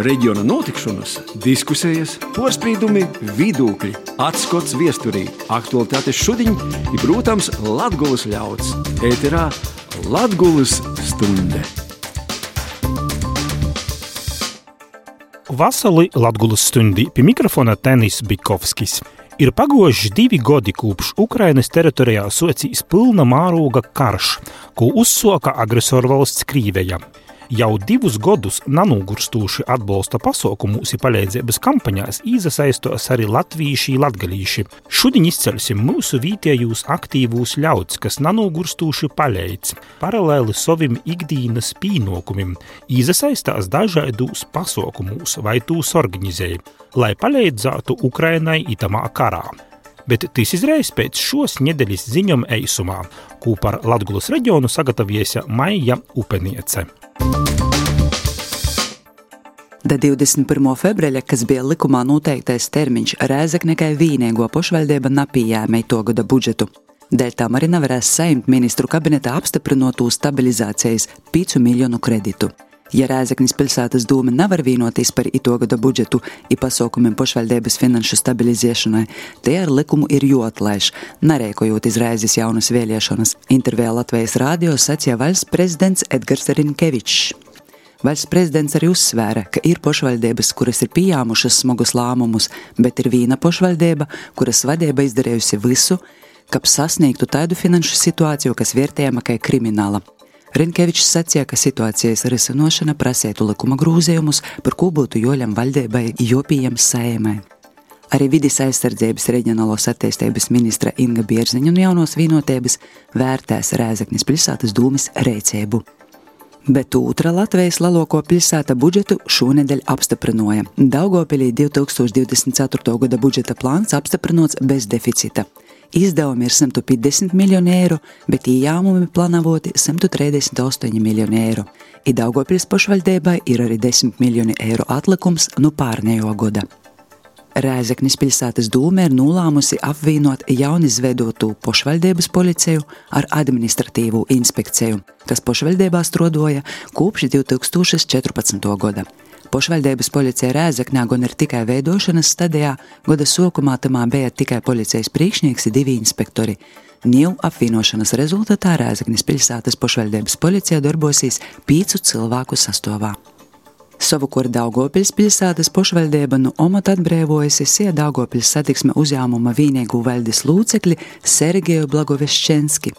reģiona notikšanas, diskusijas, porcelāna, vidūkļi, atskats viesturī, aktualitātes šodien ir, protams, Latvijas ļauds. Ēterā Latvijas stunde. Vasarī Latvijas stundī pie mikrofona Tenis Bikovskis. Ir pagojuši divi gadi kopš Ukrainas teritorijā socīs pilna mēroga karš, ko uzsoka agresorvalsts Krīveja. Jau divus gadus nanogurstūši atbalsta pasaukumus un palīdzības kampaņās iesaistos arī latvieši un latgalīši. Šodien izcelsim mūsu vietējos aktīvos ļauds, kas nanogurstūši palīdz, paralēli savim ikdienas pīnokumim, iesaistās dažādos pasaukumus vai tūs organizēja, lai palīdzētu Ukrainai itamā karā. Bet tas izraisa pēc šos nedēļas ziņām eisumā, ko par Latvijas reģionu sagatavojusi Maija Upeniece. Da 21. februāra, kas bija likumā noteiktais termiņš, Rēzeknekai vīniego pašvaldība napījāmei to gada budžetu. Dēļ tam arī nevarēs saimt ministru kabinetā apstiprinot stabilizācijas 5 miljonu kreditu. Ja Rēzeknis pilsētas doma nevar vienoties par ito gada budžetu un pasaukumiem pašvaldības finanšu stabilizēšanai, te ar likumu ir joatlaiž, nerēkojot izraizes jaunas vēlēšanas. Intervijā Latvijas rādio sacīja valsts prezidents Edgars Rinkevičs. Valsts prezidents arī uzsvēra, ka ir pašvaldības, kuras ir pieņēmušas smagus lēmumus, bet ir viena pašvaldība, kuras vadība izdarījusi visu, ka sasniegtu tādu finanšu situāciju, kas vērtējama kā krimināla. Rinkevičs sacīja, ka situācijas risinošana prasētu likuma grūzījumus, par ko būtu joļam valdībai jopījams saimai. Arī vidas aizsardzības reģionālos attīstības ministra Inga Bierziņa un jaunos vienotības vērtēs Rēzaknis pilsētas dūmis rēcību. Bet otra Latvijas laloko pilsēta budžetu šonedēļ apstiprināja. Daugopilī 2024. gada budžeta plāns apstiprināts bez deficita. Izdevumi ir 150 miljoni eiro, bet ieņēmumi plānoti 138 miljoni eiro. Idaugopils pašvaldībai ir arī 10 miljoni eiro atlikums no pārnējo gada. Rēzeknis pilsētas dūme ir nolēmusi apvienot jaunizveidotu pašvaldības policiju ar administratīvo inspekciju, kas pašvaldībā strodoja kopš 2014. gada. Pašvaldības policija Rēzaknē gan ir tikai veidošanas stadijā, gada sākumā tamā bija tikai policijas priekšnieks un divi inspektori. Ņēmu apvienošanas rezultātā Rēzaknis pilsētas pašvaldības policija darbosies pīcu cilvēku sastāvā. Savukārt Daugopils pilsētas pašvaldība no omata atbrīvojusi sie Daugopils satiksme uzņēmuma vienīgu valdes lūcekli Sergeju Blagoveščenski.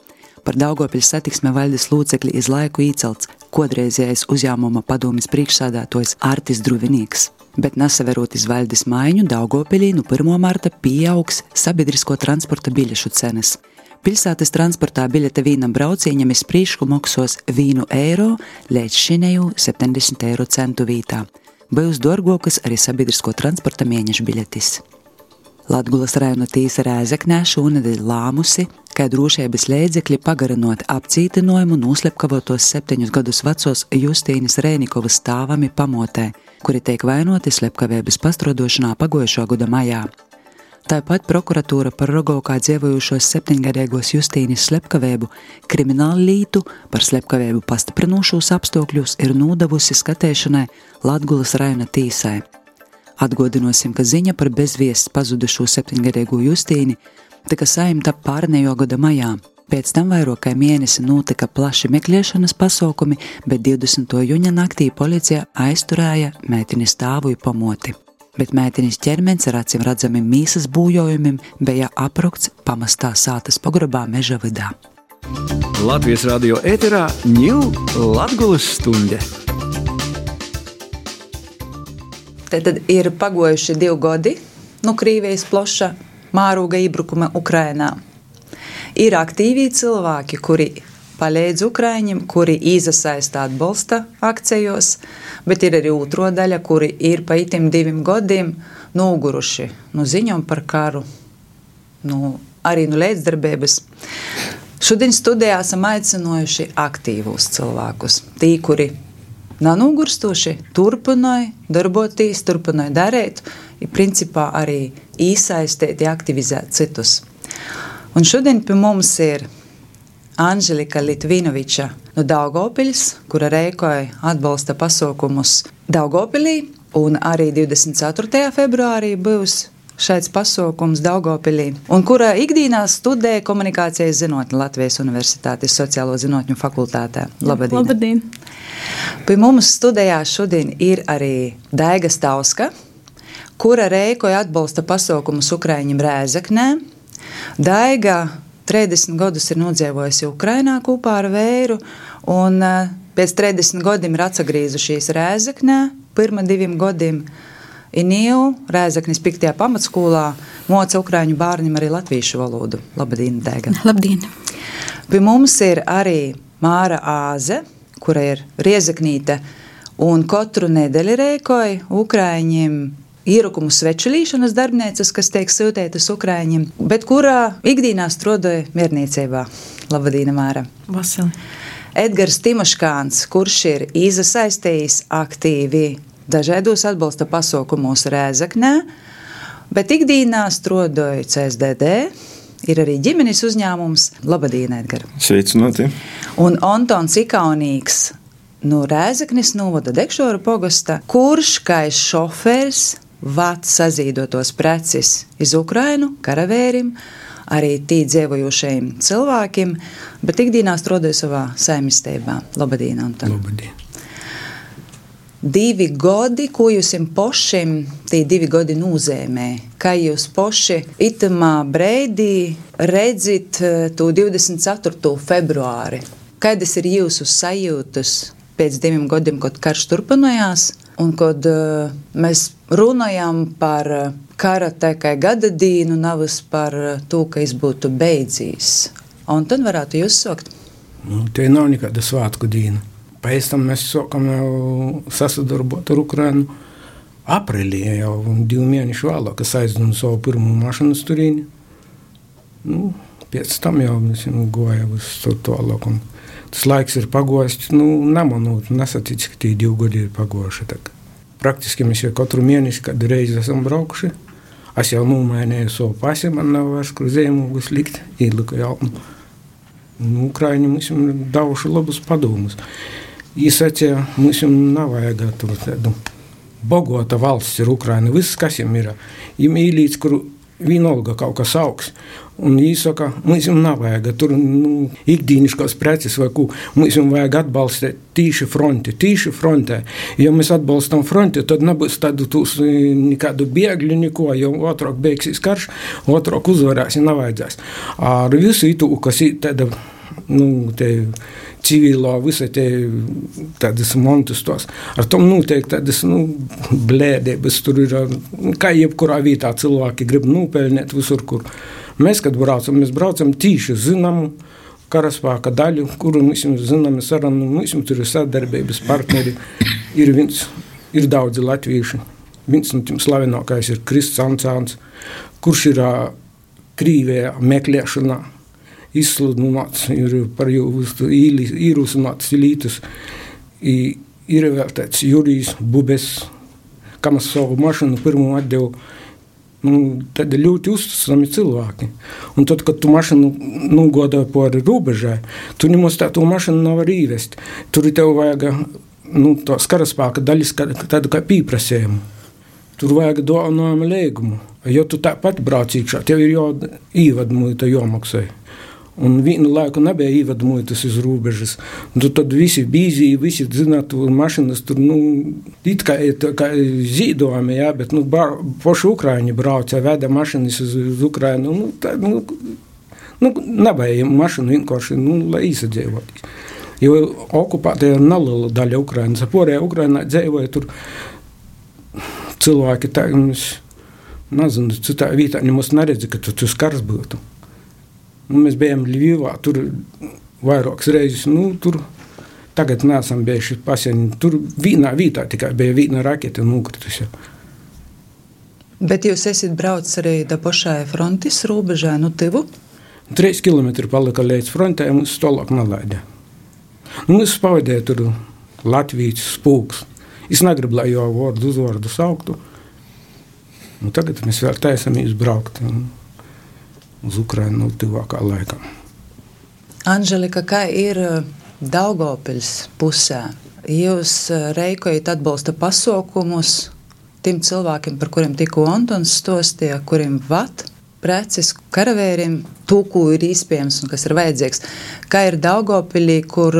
Par Daugopils satiksme valdes lūcekli iz laiku īcelts kodreizējais uzņēmuma padomjas priekšsādātājs Artis Druvinīgs. Bet nesaverot iz valdes maiņu, Daugopilī no 1. marta pieaugs sabiedrisko transporta biļešu cenas. Pilsētas transportā biļete vīnam braucienam iz priekšu maksās 1 eiro līdz šinēju 70 eiro centu vītā. Būs dārgākas arī sabiedrisko transporta mēneša biļetes. Latvijas rajona tīsa Rēzeknē šonadēļ lāmusi, ka drošības līdzekļi pagarinot apcietinājumu noslepkavotos septiņus gadus vecos Justīnas Rēnikovas stāvami pamotē, kuri tiek vainoti slepkavības pastrodošanā pagojušo gada maijā. Tāpat prokuratūra par Rogovkā dzīvojušos septiņgadīgos Justīnas slepkavēbu kriminālu lītu par slepkavēbu pastiprinošos apstākļus ir nodevusi skatēšanai Latvijas rajona tīsai. Atgādināsim, ka ziņa par bezviests pazudušo septiņgadīgo Justīnu tika saimta pārnējo gada maijā. Pēc tam vairāk kā mēnesi notika plaši meklēšanas pasākumi, bet 20. jūņa naktī policija aizturēja meitenes stāvu pamoti. Bet meitenes ķermenis ar acīm redzamiem mīsas būvojumiem bija aprokts pamestā sātas pograbā meža vidā. Latvijas radio ēterā ņūl Latvijas stunde. Tad ir pagojuši divi gadi no Krievijas plaša māroga iebrukuma Ukrajinā. Ir aktīvi cilvēki, kuri palīdz Ukrāņiem, kuri iesaista atbalsta akcijos, bet ir arī otro daļa, kuri ir pa itim diviem gadiem noguruši no ziņām par karu, no, arī no līdzdarbības. Šodien studijā esam aicinājuši aktīvus cilvēkus, tī, kuri nanogurstoši turpināja darboties, turpināja darīt, ir principā arī iesaistīt, aktivizēt citus. Un šodien pie mums ir Anželika Litvinoviča no Daugopils, kura reikoja atbalsta pasaukumus Daugopilī, un arī 24. februārī būs šāds pasākums Daugopilī, un kura ikdienā studē komunikācijas zinātni Latvijas Universitātes sociālo zinātņu fakultātē. Labadien! Labadien. Pie mums studijā šodien ir arī Daiga Stauska, kura rēkoja atbalsta pasaukumus Ukraiņiem Rēzaknē. Daiga 30 gadus ir nodzīvojusi Ukrainā kopā ar vēru, un eh, pēc 30 gadiem ir atgriezušies Rēzaknē, pirmā diviem gadiem. Inīvu Rēzaknis 5. pamatskolā moca ukrāņu bērniem arī latviešu valodu. Labdien, Dēga! Labdien! Pie mums ir arī Māra Āze, kura ir riezaknīte un katru nedēļu rēkoja ukrāņiem īrukumu svečulīšanas darbnīcas, kas tiek sūtītas ukrāņiem, bet kurā ikdienā strādāja mierniecībā. Labdien, Māra! Vasili! Edgars Timoškāns, kurš ir iesaistījis aktīvi dažādos atbalsta pasaukumos Rēzaknē, bet ikdienā strādāja CSDD. Ir arī ģimenes uzņēmums Labadien, Edgars. Sveicināti! Un Antons Ikaunīgs no Rēzaknes novada Dekšora pogasta, kurš kā šofērs vāc sazīdotos preces iz Ukrainu, karavērim, arī tī dzīvojošajiem cilvēkiem, bet ikdienā strādāja savā saimistībā. Labadien, Anton! Labdien! Divi gadi, ko jūs pašiem tie divi gadi nozīmē. Kā jūs paši itamā brīdī redzat to 24. februāri? Kādas ir jūsu sajūtas pēc diviem gadiem, kad karš turpinājās? Un kad uh, mēs runājam par kara tikai gada dienu, nevis par to, ka es būtu beidzījis. Un tad varētu jūs sākt. Nu, tie nav nekāda svētku diena. Pēc tam mēs sākam jau sasadarbot ar Ukrajinu. Aprīlī jau divu mēnešu vēlāk, kas aizdevu savu pirmo mašīnu turīni. Nu, pēc tam jau mēs gājām uz to tālāk. Tas laiks ir pagājis, nu, nemanot, nesaticis, ka tie divi gadi ir pagojuši. Praktiski mēs jau katru mēnesi, kad reizi esam braukuši. Es jau nomainīju savu pasi, man nav vairs kur zīmogus likt, ieliku jaunu. Nu, Ukraiņi mums ir devuši labus padomus. Īsacīja, mums nav vajag tur tādu bogota valsts ir Ukraina. Viss, kas viņam ir, ir līdz, kur vienalga kaut kas augs. Un īsaka, mums jau nav vajag tur nu, ikdienas preces vai ko. Mums jau vajag atbalstīt tīši fronti, tīši frontē. Ja mēs atbalstam fronti, tad nebūs tādu tūs, nekādu bēgļu, neko, jo otrāk beigsies karš, otrāk uzvarēs, ja nevajadzēs. Ar visu itu, kas ir tāda, nu, te, civilo, visai tādas montus tos. Ar tom noteikti tādas nu, blēdības tur ir, kā jebkurā vietā cilvēki grib nopelnīt visur, kur mēs, kad braucam, mēs braucam tīši zinamu karaspēka daļu, kuru mēs zinām, sarunu, mums tur ir sadarbības partneri, ir viens, ir daudzi latvieši. Viens no tiem slavenākais ir Kristis Ansāns, kurš ir Krīvijā meklēšanā izsludināts, ir par jūsu īrusināts lītus. Ir vēl tāds Jurijs Bubes, kam es savu mašīnu pirmo atdevu. Nu, tad ļoti uzticami cilvēki. Un tad, kad tu mašīnu nogodā par robežai, tu nemaz tā to mašīnu nevar īvest. Tur tev vajag nu, to karaspēka daļas, tādu kā pieprasījumu. Tur vajag dāvinājumu līgumu. Ja tu tāpat brauc iekšā, tev ir jau īvadmuita jāmaksā. Un vienu laiku nebija ievadmuitas uz robežas. Nu, tad visi bija, visi zinātu, mašīnas tur, nu, it kā, kā zīdojumi, jā, bet, nu, bar, poši Ukraiņi brauca, veda mašīnas uz, uz Ukrainu. Nu, tā, nu, nu, nebija mašīnu vienkārši, nu, lai izsadzīvoties. Jo okupēta ir neliela daļa Ukrainas. Porējā Ukrainā dzīvoja tur cilvēki, tā, nu, nezinu, citā vietā nemaz neredzi, ka tur tas kars būtu. Nu, mēs bijām Ļuvijā, tur vairākas reizes. Nu, tur tagad neesam bijuši pasienī. Tur vienā vietā tikai bija viena raketa nokritusi. Bet jūs esat braucis arī da pašai frontes robežai, nu tivu? Trīs kilometri palika līdz frontē, un mums tālāk nelaida. Nu, mēs pavadījām tur Latvijas spūks. Es negribu, lai jau vārdu uzvārdu sauktu. Nu, tagad mēs vēl taisamies braukt. Un, uz Ukrajinu nu, tuvākā laikā. Anželika, kā ir Daugopils pusē? Jūs reikojat atbalsta pasaukumus tiem cilvēkiem, par kuriem tikko Antons stostīja, kuriem vat preces karavīriem, to, ko ir iespējams un kas ir vajadzīgs. Kā ir Daugopilī, kur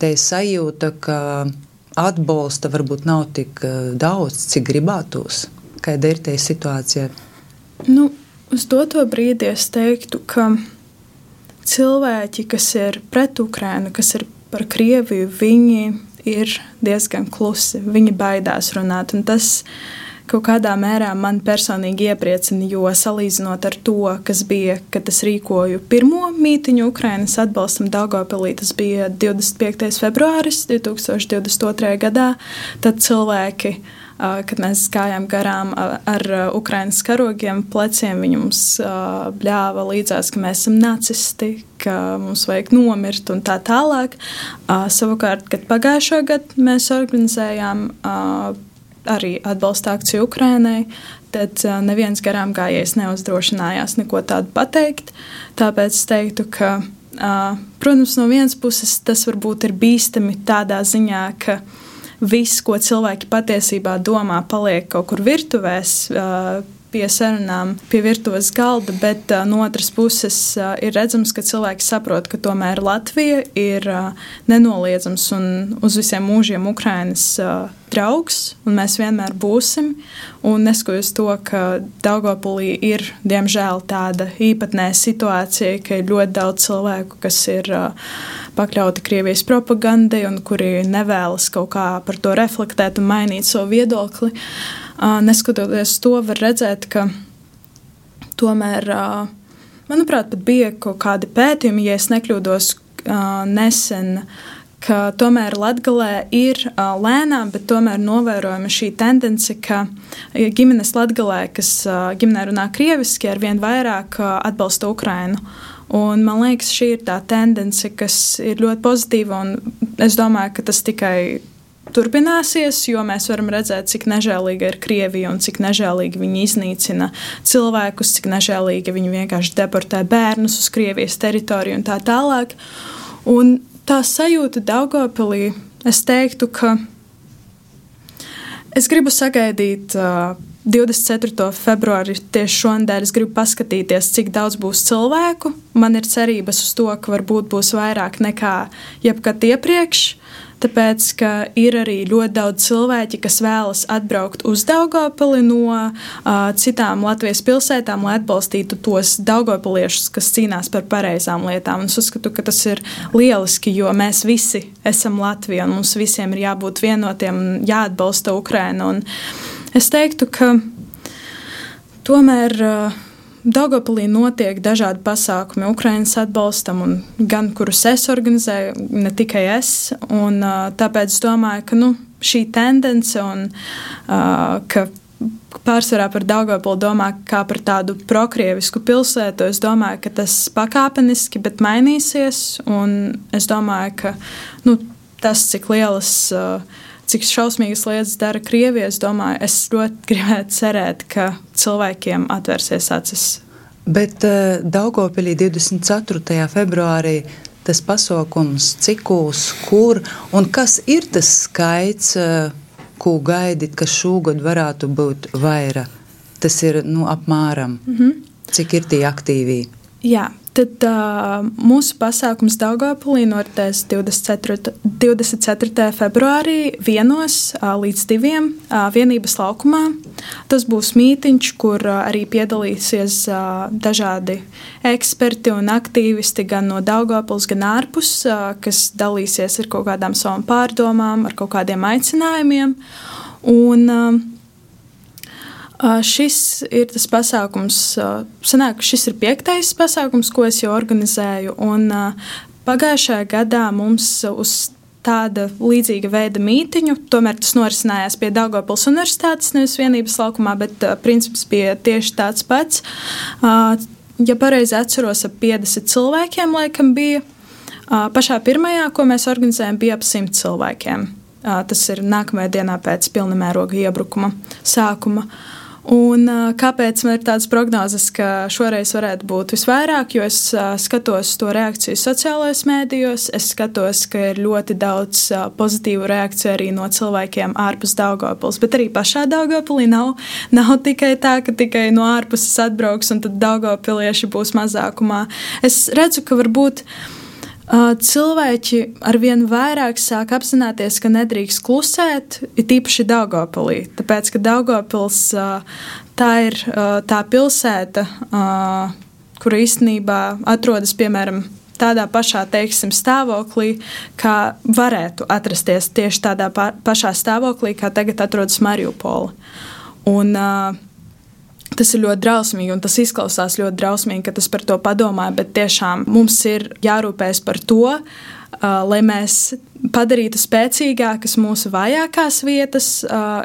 te sajūta, ka atbalsta varbūt nav tik eh, daudz, cik gribētos. Kāda ir tā situācija? Nu, uz doto brīdi es teiktu, ka cilvēki, kas ir pret Ukrajinu, kas ir par Krieviju, viņi ir diezgan klusi. Viņi baidās runāt. Tas kaut kādā mērā man personīgi iepriecina, jo salīdzinot ar to, kas bija, kad es rīkoju pirmo mītiņu Ukrainas atbalstam Daugopilī, tas bija 25. februāris 2022. gadā, tad cilvēki kad mēs gājām garām ar Ukraiņas karogiem, pleciem. Viņi mums bļāva līdzās, ka mēs esam nacisti, ka mums vajag nomirt un tā tālāk. Savukārt, kad pagājušo gadu mēs organizējām arī atbalsta akciju Ukrainai, tad neviens garām gājējs neuzdrošinājās neko tādu pateikt. Tāpēc es teiktu, ka, protams, no vienas puses tas varbūt ir bīstami tādā ziņā, ka viss, ko cilvēki patiesībā domā, paliek kaut kur virtuvēs. Pie sarunām, pie virtuves galda, bet uh, no otras puses uh, ir redzams, ka cilvēki saprot, ka tomēr Latvija ir uh, nenoliedzams un uz visiem mūžiem Ukrainas uh, draugs, un mēs vienmēr būsim. Un neskatoties to, ka Daugopulī ir diemžēl tāda īpatnēja situācija, ka ir ļoti daudz cilvēku, kas ir uh, pakļauti Krievijas propagandai un kuri nevēlas kaut kā par to reflektēt un mainīt savu viedokli. Uh, Neskatoties to, var redzēt, ka tomēr, manuprāt, pat bija kaut kādi pētījumi, ja es nekļūdos nesen, ka tomēr Latvijā ir lēnām, bet tomēr novērojama šī tendence, ka ģimenes Latvijā, kas ģimenē runā krieviski, ar vien vairāk atbalsta Ukrainu. Un man liekas, šī ir tā tendence, kas ir ļoti pozitīva. Es domāju, ka tas tikai turpināsies, jo mēs varam redzēt, cik nežēlīga ir Krievija un cik nežēlīgi viņi iznīcina cilvēkus, cik nežēlīgi viņi vienkārši deportē bērnus uz Krievijas teritoriju un tā tālāk. Un tā sajūta Daugopilī, es teiktu, ka es gribu sagaidīt. Uh, 24. februārī tieši šonadēļ es gribu paskatīties, cik daudz būs cilvēku. Man ir cerības uz to, ka varbūt būs vairāk nekā jebkad iepriekš. Tāpēc, ka ir arī ļoti daudz cilvēki, kas vēlas atbraukt uz Daugopili no uh, citām Latvijas pilsētām, lai atbalstītu tos Daugopiliešus, kas cīnās par pareizām lietām. Un es uzskatu, ka tas ir lieliski, jo mēs visi esam Latvija un mums visiem ir jābūt vienotiem un jāatbalsta Ukraina. Un es teiktu, ka tomēr. Uh, Daugopilī notiek dažādi pasākumi Ukraiņas atbalstam, gan kurus es organizēju, ne tikai es. Un, tāpēc es domāju, ka nu, šī tendence un ka pārsvarā par Daugopili domā kā par tādu prokrievisku pilsētu. Es domāju, ka tas pakāpeniski, bet mainīsies. Es domāju, ka nu, tas, cik lielas uh, cik šausmīgas lietas dara Krievija, es domāju, es ļoti gribētu cerēt, ka cilvēkiem atvērsies acis. Bet uh, Daugopilī 24. februārī tas pasākums, cikos, kur un kas ir tas skaits, uh, ko gaidīt, ka šogad varētu būt vairāk? Tas ir nu, apmēram, mm -hmm. cik ir tie aktīvie. Jā, Tad uh, mūsu pasākums Daugopilī noritēs 24. 24. februārī vienos līdz diviem vienības laukumā. Tas būs mītiņš, kur arī piedalīsies dažādi eksperti un aktīvisti gan no Daugopils, gan ārpus, kas dalīsies ar kaut kādām savām pārdomām, ar kaut kādiem aicinājumiem. Un, uh, Šis ir tas pasākums, sanāk, šis ir piektais pasākums, ko es jau organizēju. Un, pagājušajā gadā mums uz tāda līdzīga veida mītiņu. Tomēr tas norisinājās pie Dārgopils Universitātes, nevis vienības laukumā, bet princips bija tieši tāds pats. Ja pareizi atceros, ap 50 cilvēkiem laikam bija. Pašā pirmajā, ko mēs organizējām, bija ap 100 cilvēkiem. Tas ir nākamajā dienā pēc pilna mēroga iebrukuma sākuma. Uh, Un, kāpēc man ir tādas prognozes, ka šoreiz varētu būt visvairāk? Jo es skatos to reakciju sociālajos mēdījos, es skatos, ka ir ļoti daudz pozitīvu reakciju arī no cilvēkiem ārpus Daugopils. Bet arī pašā Daugopilī nav, nav tikai tā, ka tikai no ārpuses atbrauks un tad Daugopilieši būs mazākumā. Es redzu, ka varbūt. Cilvēki ar vien vairāk sāk apzināties, ka nedrīkst klusēt, ir tīpaši Daugopilī. Tāpēc, ka Daugopils tā ir tā pilsēta, kura īstenībā atrodas piemēram tādā pašā teiksim, stāvoklī, kā varētu atrasties tieši tādā pašā stāvoklī, kā tagad atrodas Mariupola. Un, uh, Tas ir ļoti drausmīgi, un tas izklausās ļoti drausmīgi, ka tas par to padomā, bet tiešām mums ir jārūpējas par to, lai mēs padarītu spēcīgākas mūsu vājākās vietas.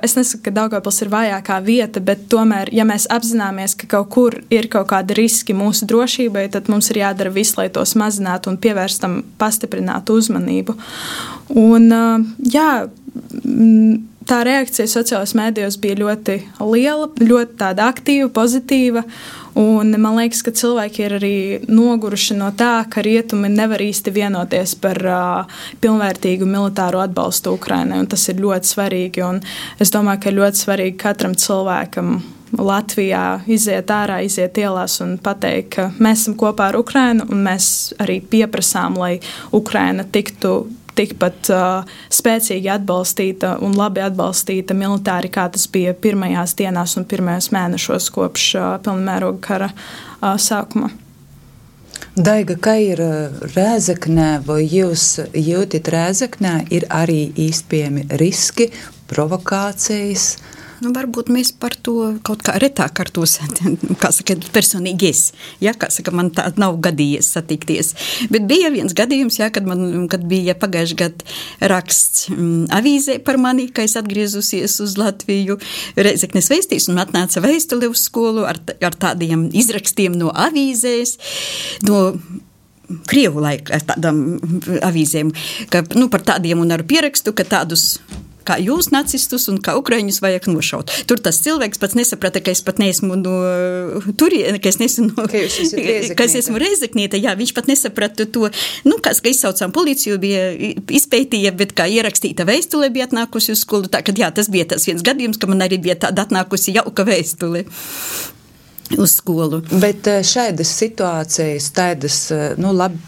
Es nesaku, ka Daugopils ir vājākā vieta, bet tomēr, ja mēs apzināmies, ka kaut kur ir kaut kādi riski mūsu drošībai, tad mums ir jādara viss, lai tos mazinātu un pievērstam pastiprinātu uzmanību. Un, jā, tā reakcija sociālajos mēdījos bija ļoti liela, ļoti aktīva, pozitīva. Un man liekas, ka cilvēki ir arī noguruši no tā, ka rietumi nevar īsti vienoties par uh, pilnvērtīgu militāru atbalstu Ukrainai. Tas ir ļoti svarīgi. Es domāju, ka ļoti svarīgi katram cilvēkam. Latvijā iziet ārā, iziet ielās un pateikt, ka mēs esam kopā ar Ukrajinu un mēs arī pieprasām, lai Ukraina tiktu tikpat uh, spēcīgi atbalstīta un labi atbalstīta militāri, kā tas bija pirmajās dienās un pirmajos mēnešos kopš uh, pilnmēroga kara uh, sākuma. Daiga, kā ir rēzaknē, vai jūs jūtat rēzaknē, ir arī īstenībā riski, provokācijas, uh, Nu, varbūt mēs par to kaut kā retāk ar to saka, personīgi es. Ja, saka, man tā nav gadījies satikties. Bet bija viens gadījums, ja, kad, man, kad bija pagājuši gadu raksts mm, avīzē par mani, ka es atgriezusies uz Latviju Reizeknes veistīs un atnāca vēstuli uz skolu ar, ar tādiem izrakstiem no avīzēs. No Krievu laika tādām avīzēm, ka, nu, par tādiem un ar pierakstu, ka tādus kā jūs nacistus un kā ukraiņus vajag nošaut. Tur tas cilvēks pats nesaprata, ka es pat neesmu no turienes, ka es nesmu no, ka, ka es esmu reizeknieta. Jā, viņš pat nesaprata to, nu, kas, ka izsaucām policiju, bija izpētīja, bet kā ierakstīta vēstule bija atnākusi uz skolu. Tā, kad, jā, tas bija tas viens gadījums, ka man arī bija tāda atnākusi jauka vēstule uz skolu. Bet eh, šādas situācijas, tādas, eh, nu, labi,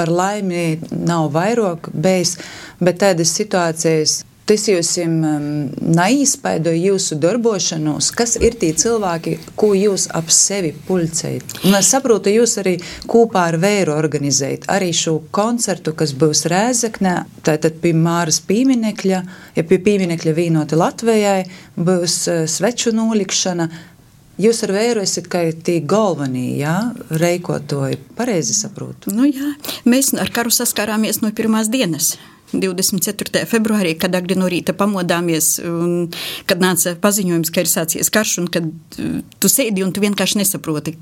par laimi nav vairāk bijis, bet tādas situācijas tas jums um, neizspaido jūsu darbošanos, kas ir tie cilvēki, ko jūs ap sevi pulcējat. Un es saprotu, jūs arī kopā ar Vēru organizējat arī šo koncertu, kas būs Rēzeknē, tātad pie Māras pīminekļa, ja pie pīminekļa vīnoti Latvijai, būs uh, sveču nolikšana. Jūs ar vēru esat kā tie galvenie, jā, reikotoji, pareizi saprotu? Nu jā, mēs ar karu saskārāmies no pirmās dienas. 24. februārī, kad agri no rīta pamodāmies, un kad nāca paziņojums, ka ir sācies karš, un kad uh, tu sēdi un tu vienkārši nesaproti,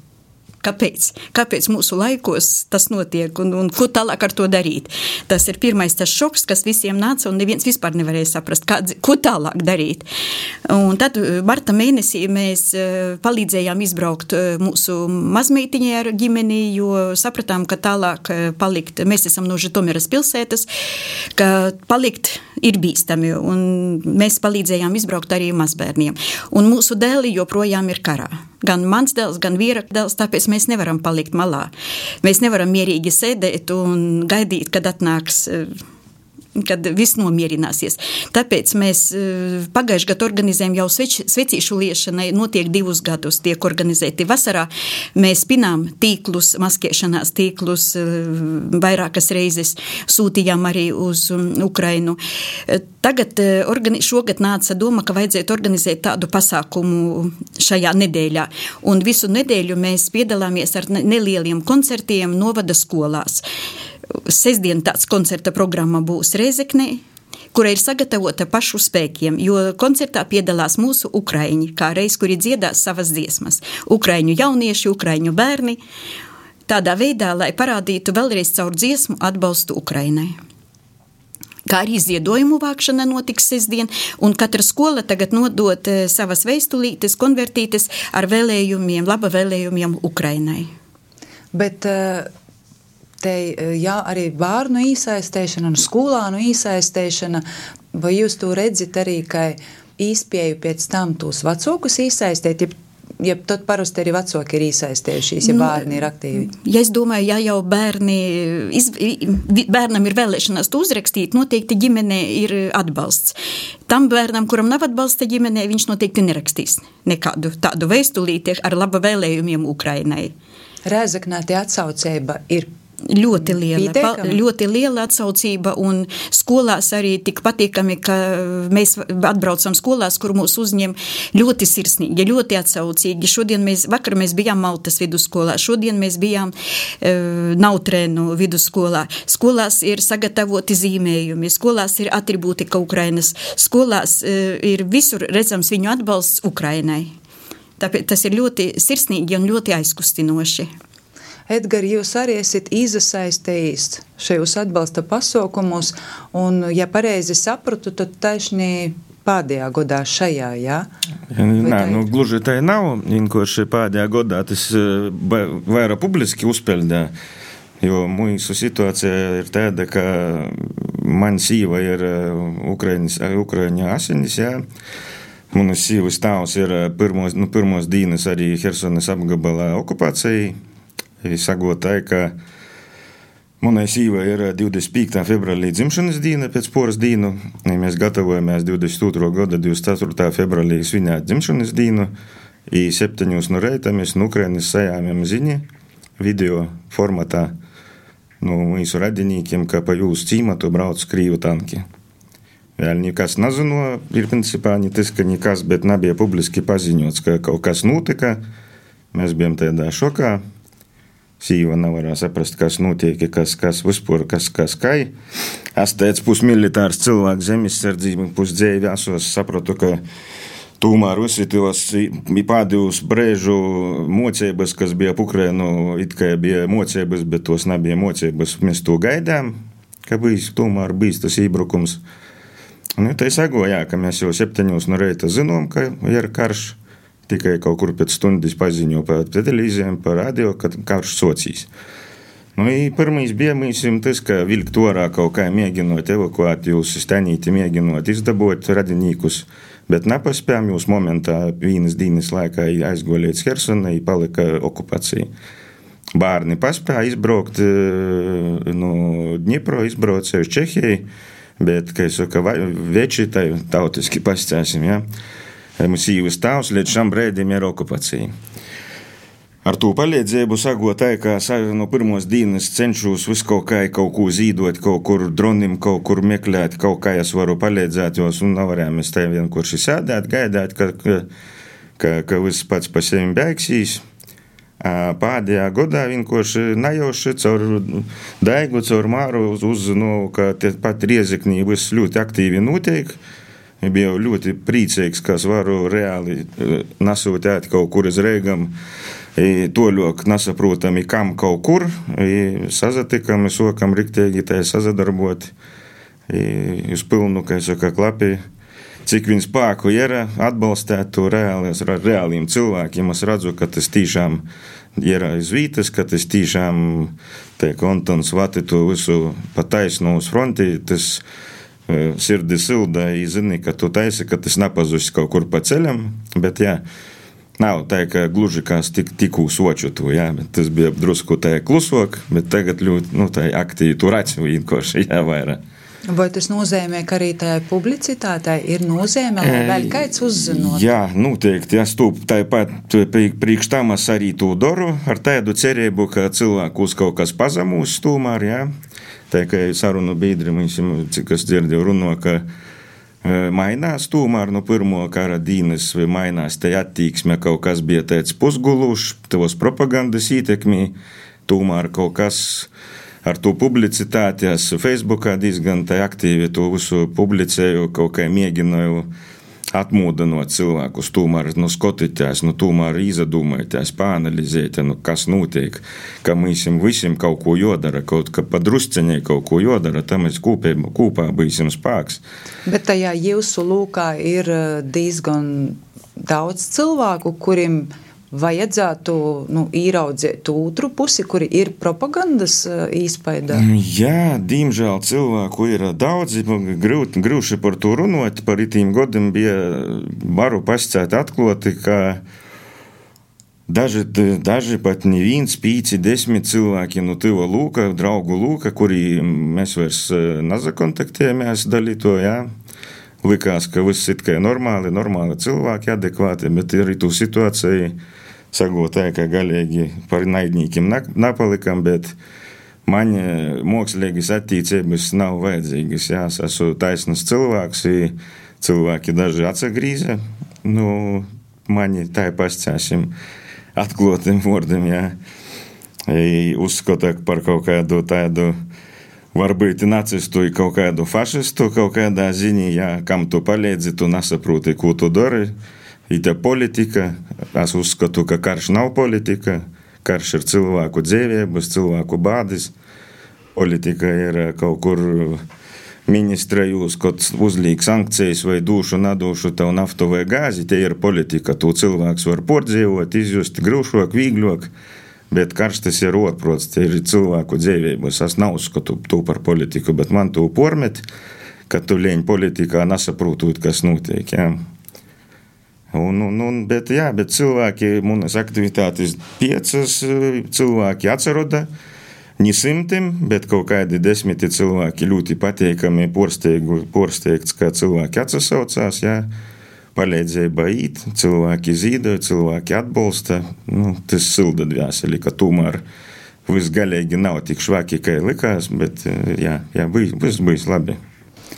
Kāpēc? Kāpēc mūsu laikos tas notiek un, un ko tālāk ar to darīt? Tas ir pirmais tas šoks, kas visiem nāca, un neviens vispār nevarēja saprast, kā, ko tālāk darīt. Un tad uh, marta mēnesī mēs uh, palīdzējām izbraukt uh, mūsu mazmeitiņai ar ģimeni, jo sapratām, ka tālāk palikt, mēs esam no Žitomiras pilsētas, ka palikt ir bīstami, un mēs palīdzējām izbraukt arī mazbērniem. Un mūsu dēli joprojām ir karā. Gan mans dēls, gan vīra dēls, tāpēc mēs nevaram palikt malā. Mēs nevaram mierīgi sēdēt un gaidīt, kad atnāks kad viss nomierināsies. Tāpēc mēs eh, pagājušajā gadā organizējam jau sveč, svecīšu liešanai, notiek divus gadus, tiek organizēti vasarā. Mēs pinām tīklus, maskēšanās tīklus eh, vairākas reizes, sūtījām arī uz Ukrainu. Eh, tagad šogad nāca doma, ka vajadzētu organizēt tādu pasākumu šajā nedēļā. Un visu nedēļu mēs piedalāmies ar nelieliem koncertiem novada skolās. Sestdien tāds koncerta programma būs Reizeknē, kura ir sagatavota pašu spēkiem, jo koncertā piedalās mūsu ukraiņi, kā reiz, kuri dziedās savas dziesmas. Ukraiņu jaunieši, ukraiņu bērni. Tādā veidā, lai parādītu vēlreiz caur dziesmu atbalstu Ukrainai. Kā arī ziedojumu vākšana notiks sestdien, un katra skola tagad nodot eh, savas veistulītes, konvertītes ar vēlējumiem, laba vēlējumiem Ukrainai. Bet eh, te eh, jā, arī bērnu iesaistēšana un skolānu iesaistēšana, vai jūs to redzat arī, ka īspēju pēc tam tos vecākus iesaistīt, ja ja tad parasti arī vecāki ir iesaistījušies, ja nu, bērni ir aktīvi? Ja es domāju, ja jau bērni, iz, bērnam ir vēlēšanās to uzrakstīt, noteikti ģimenē ir atbalsts. Tam bērnam, kuram nav atbalsta ģimenē, viņš noteikti nerakstīs nekādu tādu vēstulīti ar laba vēlējumiem Ukrainai. Rēzaknē tie atsaucība ir Ļoti liela, pa, ļoti liela atsaucība, un skolās arī tik patīkami, ka mēs atbraucam skolās, kur mūs uzņem ļoti sirsnīgi, ļoti atsaucīgi. Šodien mēs, vakar mēs bijām Maltas vidusskolā, šodien mēs bijām uh, Nautrēnu vidusskolā. Skolās ir sagatavoti zīmējumi, skolās ir atribūtika Ukrainas, skolās uh, ir visur redzams viņu atbalsts Ukrainai. Tāpēc tas ir ļoti sirsnīgi un ļoti aizkustinoši. Edgars, jūs arī esat izasaistījis šajos atbalsta pasaukumos, un, ja pareizi sapratu, tad taisnīgi pēdējā gadā šajā, jā? Ja, nē, nu, gluži tā nav, vienkārši pēdējā gadā tas eh, vairāk publiski uzpeldē. Jo mūsu situācija ir tāda, ka man sīva ir Ukraiņa asinis, jā. Manas sīvas tēvs ir pirmos, nu, pirmos dienas arī Hersonas apgabala okupācijai sagotāji, ka Manai sīvai ir 25. februārī dzimšanas diena, pēc poras dienu. Mēs gatavojamies 22. gada 24. februārī svinēt dzimšanas dienu. I septiņos no reita mēs no Ukrainas sajāmjam ziņu video formatā no mūsu radiniekiem, ka pa jūsu cīmatu brauc Krīvu tanki. Vēl nekas nezino, ir principā ne tas, ka nekas, bet nebija publiski paziņots, ka kaut kas notika. Mēs bijām tādā šokā. Sīva nevarēja saprast, kas notiek, kas, kas vispār, kas, kas kai. Es teicu, pusmilitārs cilvēks zemesardzība, pusdzēvi esos, sapratu, ka Tomēr visi tos pēdējos brīžu mocības, kas bija Ukraiņu, it kā bija mocības, bet tos nebija mocības. Mēs to gaidām, ka bijis tomēr bijis tas iebrukums. Nu, tā ir sagojā, ka mēs jau septiņos no reita zinām, ka ir karš. Tikai kaut kur pēc stundas paziņo pa televīzijām, pa radio, ka karš socijas. Nu, Pirmais bija mums tas, ka vilkt orā kaut kā mēģinot evakuēt jūs, stenīti mēģinot izdabot radinīkus, bet nepaspējām jūs momentā vienas dienas laikā aizgoliet Hersonai, palika okupācija. Bērni paspēja izbraukt no Dņipro, izbrauca uz Čehiju, bet, kā es saku, veči tai tautiski pastāsim, ja? Sīvas tēvs līdz šim brīdim ir okupācija. Ar to palīdzību sagotāju, ka no pirmās dienas cenšos visu kaut kā, kaut ko zīdot, kaut kur dronim, kaut kur meklēt, kaut kā es varu palīdzēt, jo un nevarējām mēs te vienkārši sēdēt, gaidāt, ka, ka, ka, ka viss pats pa sevi beigsies. Pēdējā gadā vienkārši nejauši caur daigu, caur māru uz, uz nu, ka pat rieziknī viss ļoti aktīvi notiek. Biju ļoti priecīgs, ka varu reāli nesūtīt kaut kur uz Rīgam. Toļok nesaprotami, kam kaut kur. Sazatikam, sokam riktīgi tā sazadarbot. Uz pilnu, kā saka, klapi. Cik viņas spēku ir atbalstīt to reāli, reāliem cilvēkiem. Es redzu, ka tas tiešām ir aiz vītas, ka tas tiešām, teik, Antons Vati to visu pataisno uz fronti. Tas, sirdi silda, zini, ka tu taisi, ka tas nepazudīs kaut kur pa ceļam. Bet, jā, nav tā, ka gluži kā tik, tikko soču to, jā, bet tas bija drusku tā klusāk, bet tagad ļoti, nu, tā aktīvi tur atsevišķi vienkārši jāvairāk. Vai tas nozīmē, ka arī tajā publicitātē ir nozīme, lai vēl kāds uzzinot? Jā, noteikti. Es to tāpat priekš tam arī to daru, ar tādu cerību, ka cilvēkus kaut kas pazemūs tomēr, jā. Tā kā sarunu biedri mums, cik es dzirdēju, runā, ka mainās tomēr no pirmo kara dienas, mainās te attieksme, kaut kas bija tāds pusgulušs, tos propagandas ietekmī, tomēr kaut kas ar to publicitāti. Es Facebookā diezgan aktīvi to visu publicēju, kaut kā mēģināju atmūdinot cilvēkus, tomēr nu, skotīties, nu, tomēr izdomāties, pāanalizēt, nu, kas notiek, ka mums visiem kaut ko jodara, kaut kā padrusceņai kaut ko jodara, tam mēs kopā, kopā būsim spēks. Bet tajā jūsu lūkā ir eh, diezgan daudz cilvēku, kuriem ir vajadzētu nu, ieraudzīt otru pusi, kuri ir propagandas izpaidā? Mm, jā, diemžēl cilvēku ir daudz. Grūti, grūti par to runāt. Par itīm gadiem bija varu pascēt atklāti, ka daži, daži pat neviens, pīci, desmit cilvēki no tīva lūka, draugu lūka, kuri mēs vairs nezakontaktējamies dalīto. Jā. Likās, ka viss ir tikai normāli, normāli cilvēki, adekvāti, bet arī tu situācija sagūtāja, ka galīgi par naidnīkiem napalikam, bet man mākslīgas attīstības nav vajadzīgas. Jā, es esmu taisnas cilvēks, cilvēki daži atsagrīza. Nu, mani tā pastāsim atklātiem vārdiem, jā. Uzskata par kaut kādu tādu varbūt nacistu, kaut kādu fašistu, kaut kādā ziņā, ja, kam tu palīdzi, tu nesaproti, ko tu dari. Ir tā politika. Es uzskatu, ka karš nav politika. Karš ir cilvēku dzīvības, cilvēku bādes. Politika ir kaut kur ministra jūs, kad uzliek sankcijas vai dušu, nedušu tev naftu vai gāzi. Tie ir politika. Tu cilvēks var pārdzīvot, izjust grūšāk, vieglāk. Bet karš tas ir otrprots, tie ir cilvēku dzīvības. Es neuzskatu to par politiku, bet man to pormet, ka tu lēņ politikā nesaprotot, kas notiek. Ja? Un, un, un, bet, jā, bet cilvēki, manas aktivitātes piecas cilvēki atceroda. Ne simtiem, bet kaut kādi desmiti cilvēki ļoti patīkami, porsteigts, kā cilvēki atsaucās. Jā. Palīdzēja baīt, cilvēki zīdoja, cilvēki atbalsta. Nu, tas silda dvēseli, ka tomēr viss galīgi nav tik švaki, kā likās, bet jā, jā viss būs labi.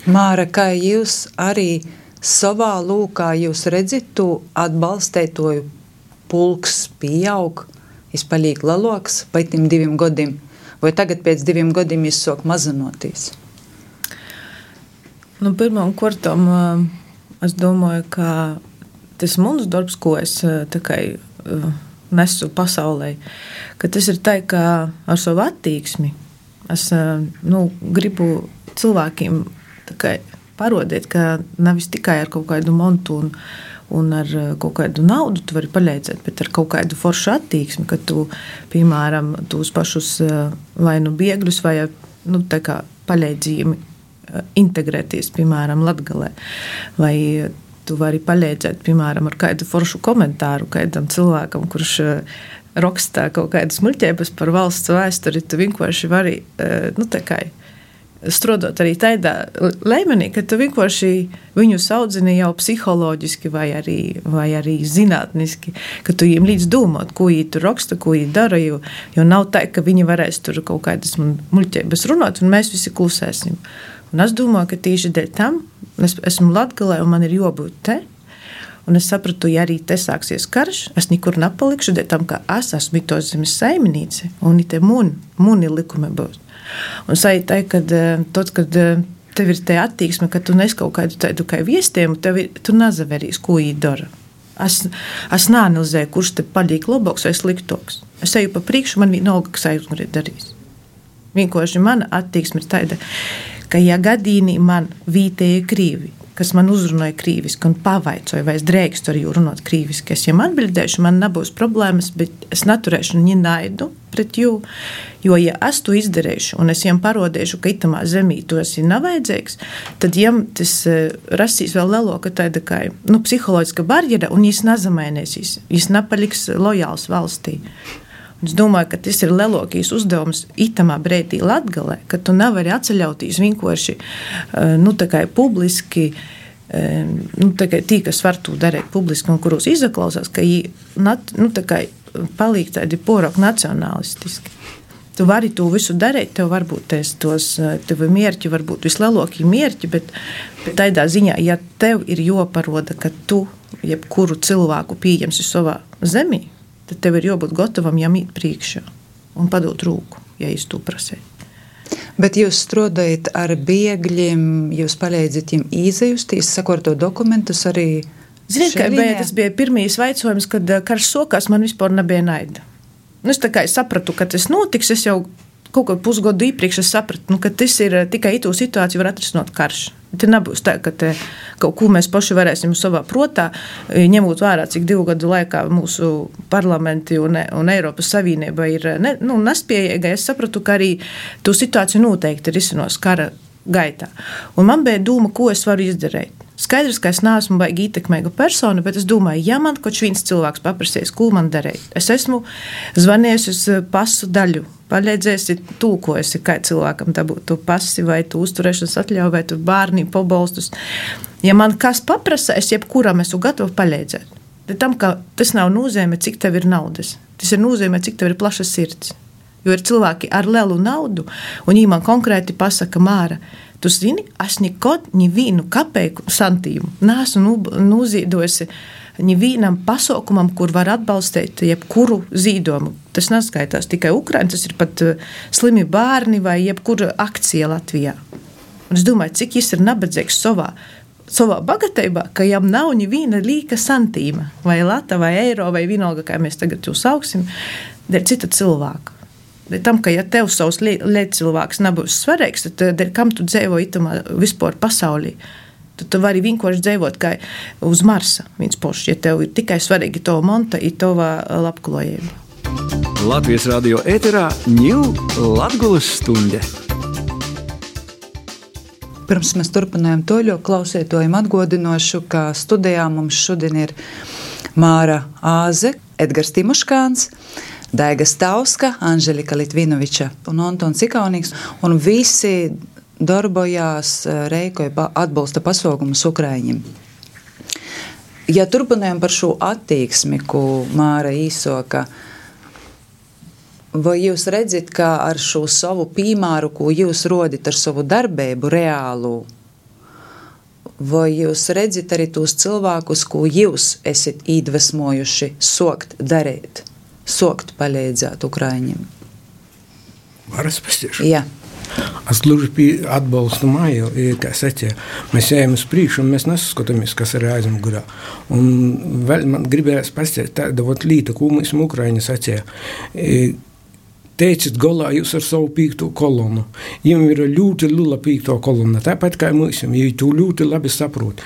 Māra, kā jūs arī savā lūkā jūs redzat, to atbalstētoju pulks pieaug, izpaliek lielāks vai tiem diviem gadiem, vai tagad pēc diviem gadiem jūs sāk mazinoties? Nu, Pirmām kārtām es domāju, ka tas mūsu darbs, ko es tikai nesu pasaulē, ka tas ir tā, ka ar savu attieksmi es nu, gribu cilvēkiem parodiet, ka nevis tikai ar kaut kādu montu un, un ar eh, kaut kādu naudu tu vari palīdzēt, bet ar kaut kādu foršu attieksmi, ka tu, piemēram, tos pašus eh, vai nu biegļus vai nu, palīdzību eh, integrēties, piemēram, Latgalē. Vai tu vari palīdzēt, piemēram, ar kādu foršu komentāru kādam cilvēkam, kurš rakstā kaut kādas muļķības par valsts vēsturi, tu vienkārši vari, nu, tā kā strādāt arī tādā līmenī, ka tu vienkārši viņus audzini jau psiholoģiski vai arī, vai arī zinātniski, ka tu viņiem līdz domāt, ko viņi tur raksta, ko viņi dara. Jo, jo nav tā, ka viņi varēs tur kaut kādas muļķības runāt, un mēs visi klusēsim. Un es domāju, ka tieši dēļ tam es esmu Latvijā un man ir jābūt te. Un es sapratu, ja arī te sāksies karš, es nekur nepalikšu, dēļ tam, ka es esmu to zemes saimniece, un te muni, muni likumi būs. Un sajūta, ka eh, tad, kad eh, tev ir tā attieksme, ka tu nes kaut kādu tādu kā viestiem, tev ir, tu nezaverīs, ko viņi dara. Es, es neanalizēju, kurš te paliek labāks vai sliktāks. Es eju pa priekšu, man vienalga, kas aizmugurē darīs. Vienkārši mana attieksme ir tāda, ka, ja gadījumā man vietēji krīvi kas man uzrunāja krīviski un pavaicāja, vai es drīkstu ar viņu runāt krīviski. Es viņam atbildēšu, man nebūs problēmas, bet es neturēšu viņa naidu pret jū. Jo, ja es to izdarīšu, un es viņam parodīšu, ka itamā zemē tu esi nevajadzīgs, tad viņam tas uh, rasīs vēl lielāka tāda kā nu, psiholoģiska barjera, un viņš nezamainīsies. Viņš nepaliks lojāls valstī. Es domāju, ka tas ir lielākais uzdevums itamā brīdī Latvijā, ka tu nevari atceļauties vienkārši uh, nu, publiski. Uh, nu, tie, kas var to darīt publiski un kuros izaklausās, ka viņi nu, paliek tādi porok nacionālistiski. Tu vari to visu darīt, tev varbūt tos, tos tev mērķi, varbūt vislielākie mērķi, bet, bet tādā ziņā, ja tev ir joparoda, ka tu jebkuru cilvēku pieņemsi savā zemē, tad tev ir jābūt gatavam jām īt priekšā un padot rūku, ja es to prasīju. Bet jūs strādājat ar bēgļiem, jūs palīdzat viņiem izjustīs, sakot to dokumentus arī. Ziniet, kā bija, tas bija pirmīs vaicojums, kad eh, karš sokās, man vispār nebija naida. Nu, es tā kā es sapratu, ka tas notiks, es jau kaut kādu pusgadu iepriekš sapratu, nu, ka tas ir eh, tikai itu situāciju var atrisināt karš. Te nebūs tā, ka te, kaut ko mēs paši varēsim savā prātā, eh, ņemot vērā, cik divu gadu laikā mūsu parlamenti un, un Eiropas Savienība ir ne, nu, nespējīga. Es sapratu, ka arī to situāciju noteikti risinās kara gaitā. Un man bija doma, ko es varu izdarīt. Skaidrs, ka es neesmu baigi ietekmīga persona, bet es domāju, ja man kaut viens cilvēks paprasīs, ko man darīt, es esmu zvanījusi uz pasu daļu palīdzēsi, tūkosi, kā cilvēkam dabūt to pasi vai tu uzturēšanas atļauju vai tu bērni pabalstus. Ja man kas paprasa, es jebkuram esmu gatava palīdzēt. Tam, tas nav nozīmē, cik tev ir naudas. Tas ir nozīmē, cik tev ir plaša sirds. Jo ir cilvēki ar lielu naudu, un viņi man konkrēti pasaka, Māra, tu zini, es nekad nevienu kapeiku santīmu neesmu noziedojusi. Nu, nevienam pasaukumam, kur var atbalstīt jebkuru zīdojumu. Tas neskaitās tikai Ukraiņā, tas ir pat eh, slimi bērni vai jebkura akcija Latvijā. Un es domāju, cik viņš ir nabadzīgs savā. Savā bagātībā, ka viņam nav neviena līnija santīma, vai lata, vai eiro, vai vienalga, kā mēs tagad to sauksim, dēļ cita cilvēka. Dēļ tam, ka ja tev savs līdzcilvēks nebūs svarīgs, tad eh, dēļ kam tu dzīvo itamā vispār pasaulī? Tad tu vari vienkārši dzīvot kā uz Marsa. Viens pošs, ja tev ir tikai svarīgi to monta, ir tava labklājība. Latvijas radio ēterā ņūl Latgulas stunde. Pirms mēs turpinājām to ļoti klausītājiem atgodinošu, ka studijā mums šodien ir Māra Āze, Edgars Timoškāns, Daiga Stauska, Anželika Litvinoviča un Antons Ikaunīgs un visi darbojās eh, Reikoja atbalsta pasaukumus Ukraiņiem. Ja turpinājām par šo attieksmi, ko Māra īsoka, vai jūs redzat, ka ar šo savu piemēru, ko jūs rodat ar savu darbību reālu, vai jūs redzat arī tos cilvēkus, ko jūs esat iedvesmojuši sokt darīt, sokt palīdzēt Ukraiņiem? Varas pasties. Jā. Es gluži atbalstu māju, kā secē. Mēs ejam uz priekšu, un mēs nesaskatāmies, kas ir aizmugurē. Un vēl man gribējās pastāstīt tādu lietu, ko mums Ukraiņa sacīja. Teiciet, galā jūs ar savu pīkto kolonu. Viņam ir ļoti liela pīkto kolona, tāpat kā mums, viņi to ļoti labi saprot.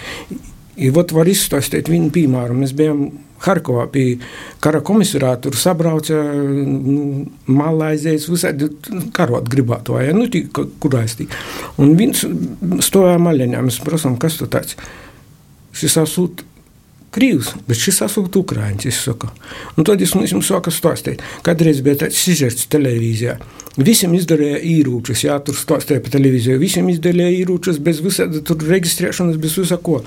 I vat var izstāstīt vienu piemēru. Mēs bijām Harkovā pie kara komisārā. Tur sabrauca nu, malaizijas, visādi karot gribētu, vai nu, tī, kur aiztīt. Un viņš stāvēja maļaņā. Mēs prasām, kas tu tāds? Šis asūt Krīvs, bet šis asūt Ukraiņš, es saku. Un tad es mums sāku stāstīt. Kādreiz bija tāds sižets televīzijā. Visiem izdarīja īrūčus, jā, tur stāstīja pa televīziju. Visiem izdarīja īrūčus bez visādi tur reģistrēšanas, bez visā ko.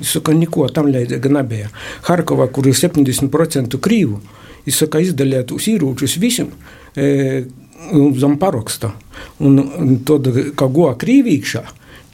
Es saku, neko tam līdzīga nebija. Harkovā, kur ir 70% krīvu, es saku, izdaliet uz ieročus visiem. E, Zem paraksta. Un, un tad, kā goja krīvīkšā,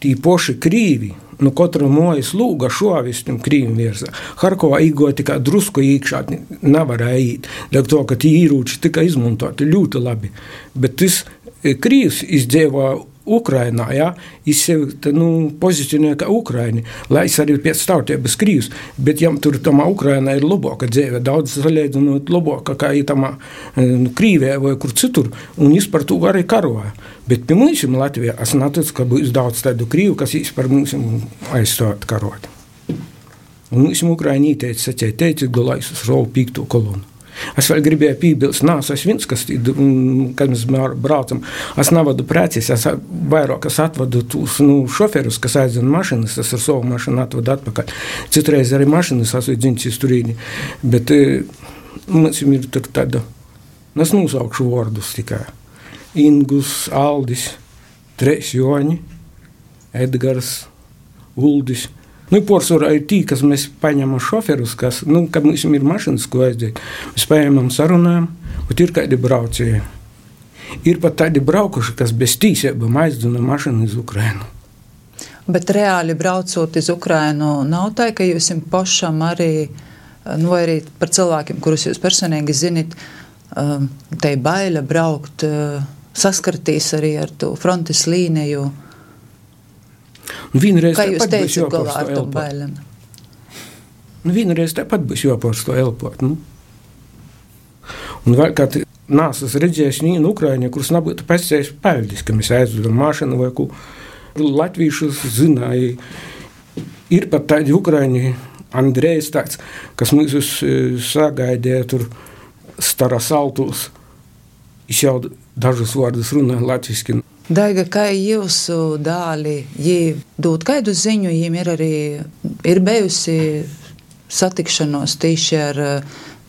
tī poši krīvi, nu katra mājas lūga šovis tam krīvim virsā. Harkovā īgoja tikai drusku iekšā, nevarēja īt. Dēļ to, ka tie īrūči tika izmantoti ļoti labi. Bet tas krīvs izdzīvoja Ukrainā, ja, viņš sevi nu, pozicionē kā Ukrāņi, lai es arī pēc tautības krīvs, bet jām tur tamā Ukrainā ir labāka dzīve, daudz salīdzinot labāka kā tamā nu, Krīvijā vai kur citur, un viņš par to arī karoja. Bet pie mums Latvijā es neticu, ka būs daudz tādu krīvu, kas viņš par mums aizstāt karot. Un mums Ukrāņi teica, teica, teica, galais uz savu pīkto kolonu. Es vēl gribēju piebilst, nē, es viens, kas, kad mēs braucam, es nevadu preces, es vairāk es atvadu tos nu, šoferus, kas aizdzina mašīnas, es ar savu mašīnu atvedu atpakaļ. Citreiz arī mašīnas esmu dziņķis turīni, bet e, mums ir tur tāda, nu, es nosaukšu vārdus tikai. Ingus, Aldis, Trešs Joņi, Edgars, Uldis. Nu, Porcelāna ir tī, kas mēs paņemam šoferus, kas, nu, mums ir mašīnas, ko aizdīt. Mēs paņemam sarunām, bet ir kādi braucēji. Ir pat tādi braukuši, kas bez tīsībām aizduna mašīnu uz Ukrajinu. Bet reāli braucot uz Ukrajinu, nav tā, ka jūs pašam arī, nu, arī par cilvēkiem, kurus jūs personīgi zinat, um, te ir baila braukt uh, saskartīs arī ar to frontes līniju. Nu, vienreiz Kā jūs teicat, galā ar to bailēm? Nu, vienreiz tāpat būs jāpārst to elpot. Nu. Un vēl kāds nāsas redzējis vienu Ukraiņu, kurš nebūtu pasējis peļģis, ka mēs aizvedam mašanu vai ko. Latviešus zināja, ir pat tādi Ukraiņi, Andrejs tāds, kas mūs sagaidīja tur starā saltos. Viņš jau dažus vārdus runā latviski. Daiga, kā jūsu dāli, viņi dod kādu ziņu, viņiem ir arī ir bijusi satikšanos tieši ar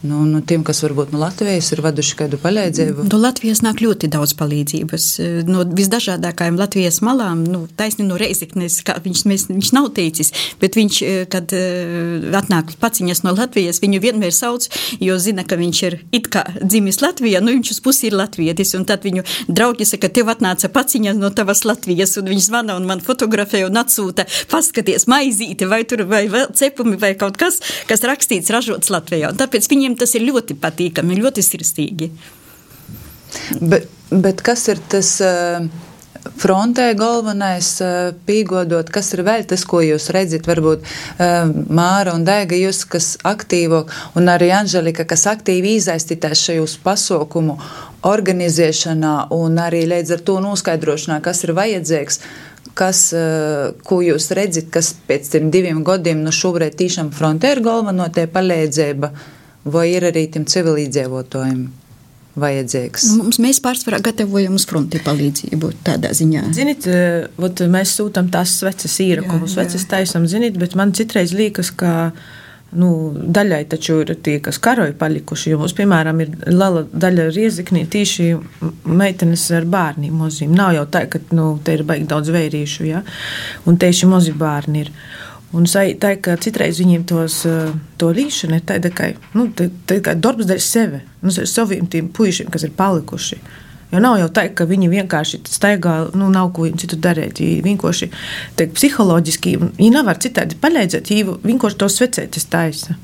nu, nu, tiem, kas varbūt no Latvijas ir vaduši kādu palīdzību? No Latvijas nāk ļoti daudz palīdzības. No visdažādākajām Latvijas malām, nu, taisni no Reizeknes, kā viņš, mēs, viņš nav teicis, bet viņš, kad atnāk paciņas no Latvijas, viņu vienmēr sauc, jo zina, ka viņš ir it kā dzimis Latvijā, nu viņš uz pusi ir latvietis, un tad viņu draugi saka, tev atnāca paciņas no tavas Latvijas, un viņš zvana un man fotografē un atsūta, paskaties maizīti, vai tur, vai vēl cepumi, vai kaut kas, kas rakstīts, ražots Latvijā. Un tāpēc viņiem tas ir ļoti patīkami, ļoti sirsnīgi. Bet, bet kas ir tas uh, frontē galvenais, uh, pīgodot, kas ir vēl tas, ko jūs redzat? Varbūt uh, Māra un Daiga, jūs, kas aktīvo, un arī Anželika, kas aktīvi izaistītās šajos pasaukumu organizēšanā un arī līdz ar to noskaidrošanā, kas ir vajadzīgs. Kas, ko jūs redzat, kas pēc tam diviem gadiem no šobrīd tiešām frontē ir galveno tie palīdzība? Vai ir arī tiem civilizētājiem vajadzīgs? Nu, mums mēs pārsvarā gatavojam uz fronti palīdzību tādā ziņā. Ziniet, ot, mēs sūtām tās sveces īrakumus, sveces taisam, ziniet, bet man citreiz liekas, ka nu, daļai taču ir tie, kas karoja palikuši. Jo mums, piemēram, ir liela daļa rieziknī tīši meitenes ar bērniem mozīm. Nav jau tā, ka nu, te ir baigi daudz vērīšu, ja? un tieši mozi bērni ir. Un tā, ka citreiz viņiem tos, to līšana ir tāda, ka nu, tā, tā kā darbs dēļ sevi, nu, saviem tiem puišiem, kas ir palikuši. Jo nav jau tā, ka viņi vienkārši staigā, nu, nav ko citu darīt. Viņi vienkārši teik, psiholoģiski, viņi nevar citādi palīdzēt, viņi vienkārši to svecēties taisa.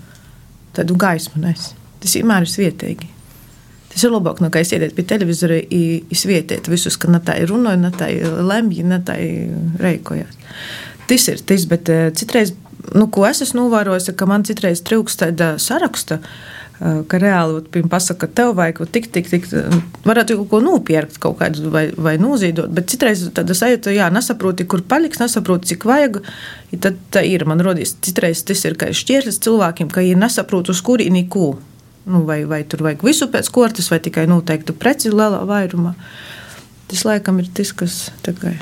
Tādu gaismu nes. Tas vienmēr ir svietīgi. Tas ir labāk, nekā es iedētu pie televizora, izvietēt visus, ka ne tā ir runāja, ne tā ir lemja, ne tā ir reikojas tas ir tas, bet eh, citreiz, nu, ko es esmu novērojis, ka man citreiz trūkst tāda saraksta. Eh, ka reāli pirms pasakā, ka tev vajag tik, tik, tik, varētu kaut ko nopirkt, kaut kādu vai, vai nozīdot. Bet citreiz tāda sajūta, jā, nesaproti, kur paliks, nesaproti, cik vajag. Tad tā ir. Man rodas, citreiz tas ir kā šķērslis cilvēkiem, ka viņi nesaprot, uz kurieni ko. Nu, vai, vai tur vajag visu pēc kortes, vai tikai noteiktu preci lielā vairumā. Tas laikam ir tas, kas tagad.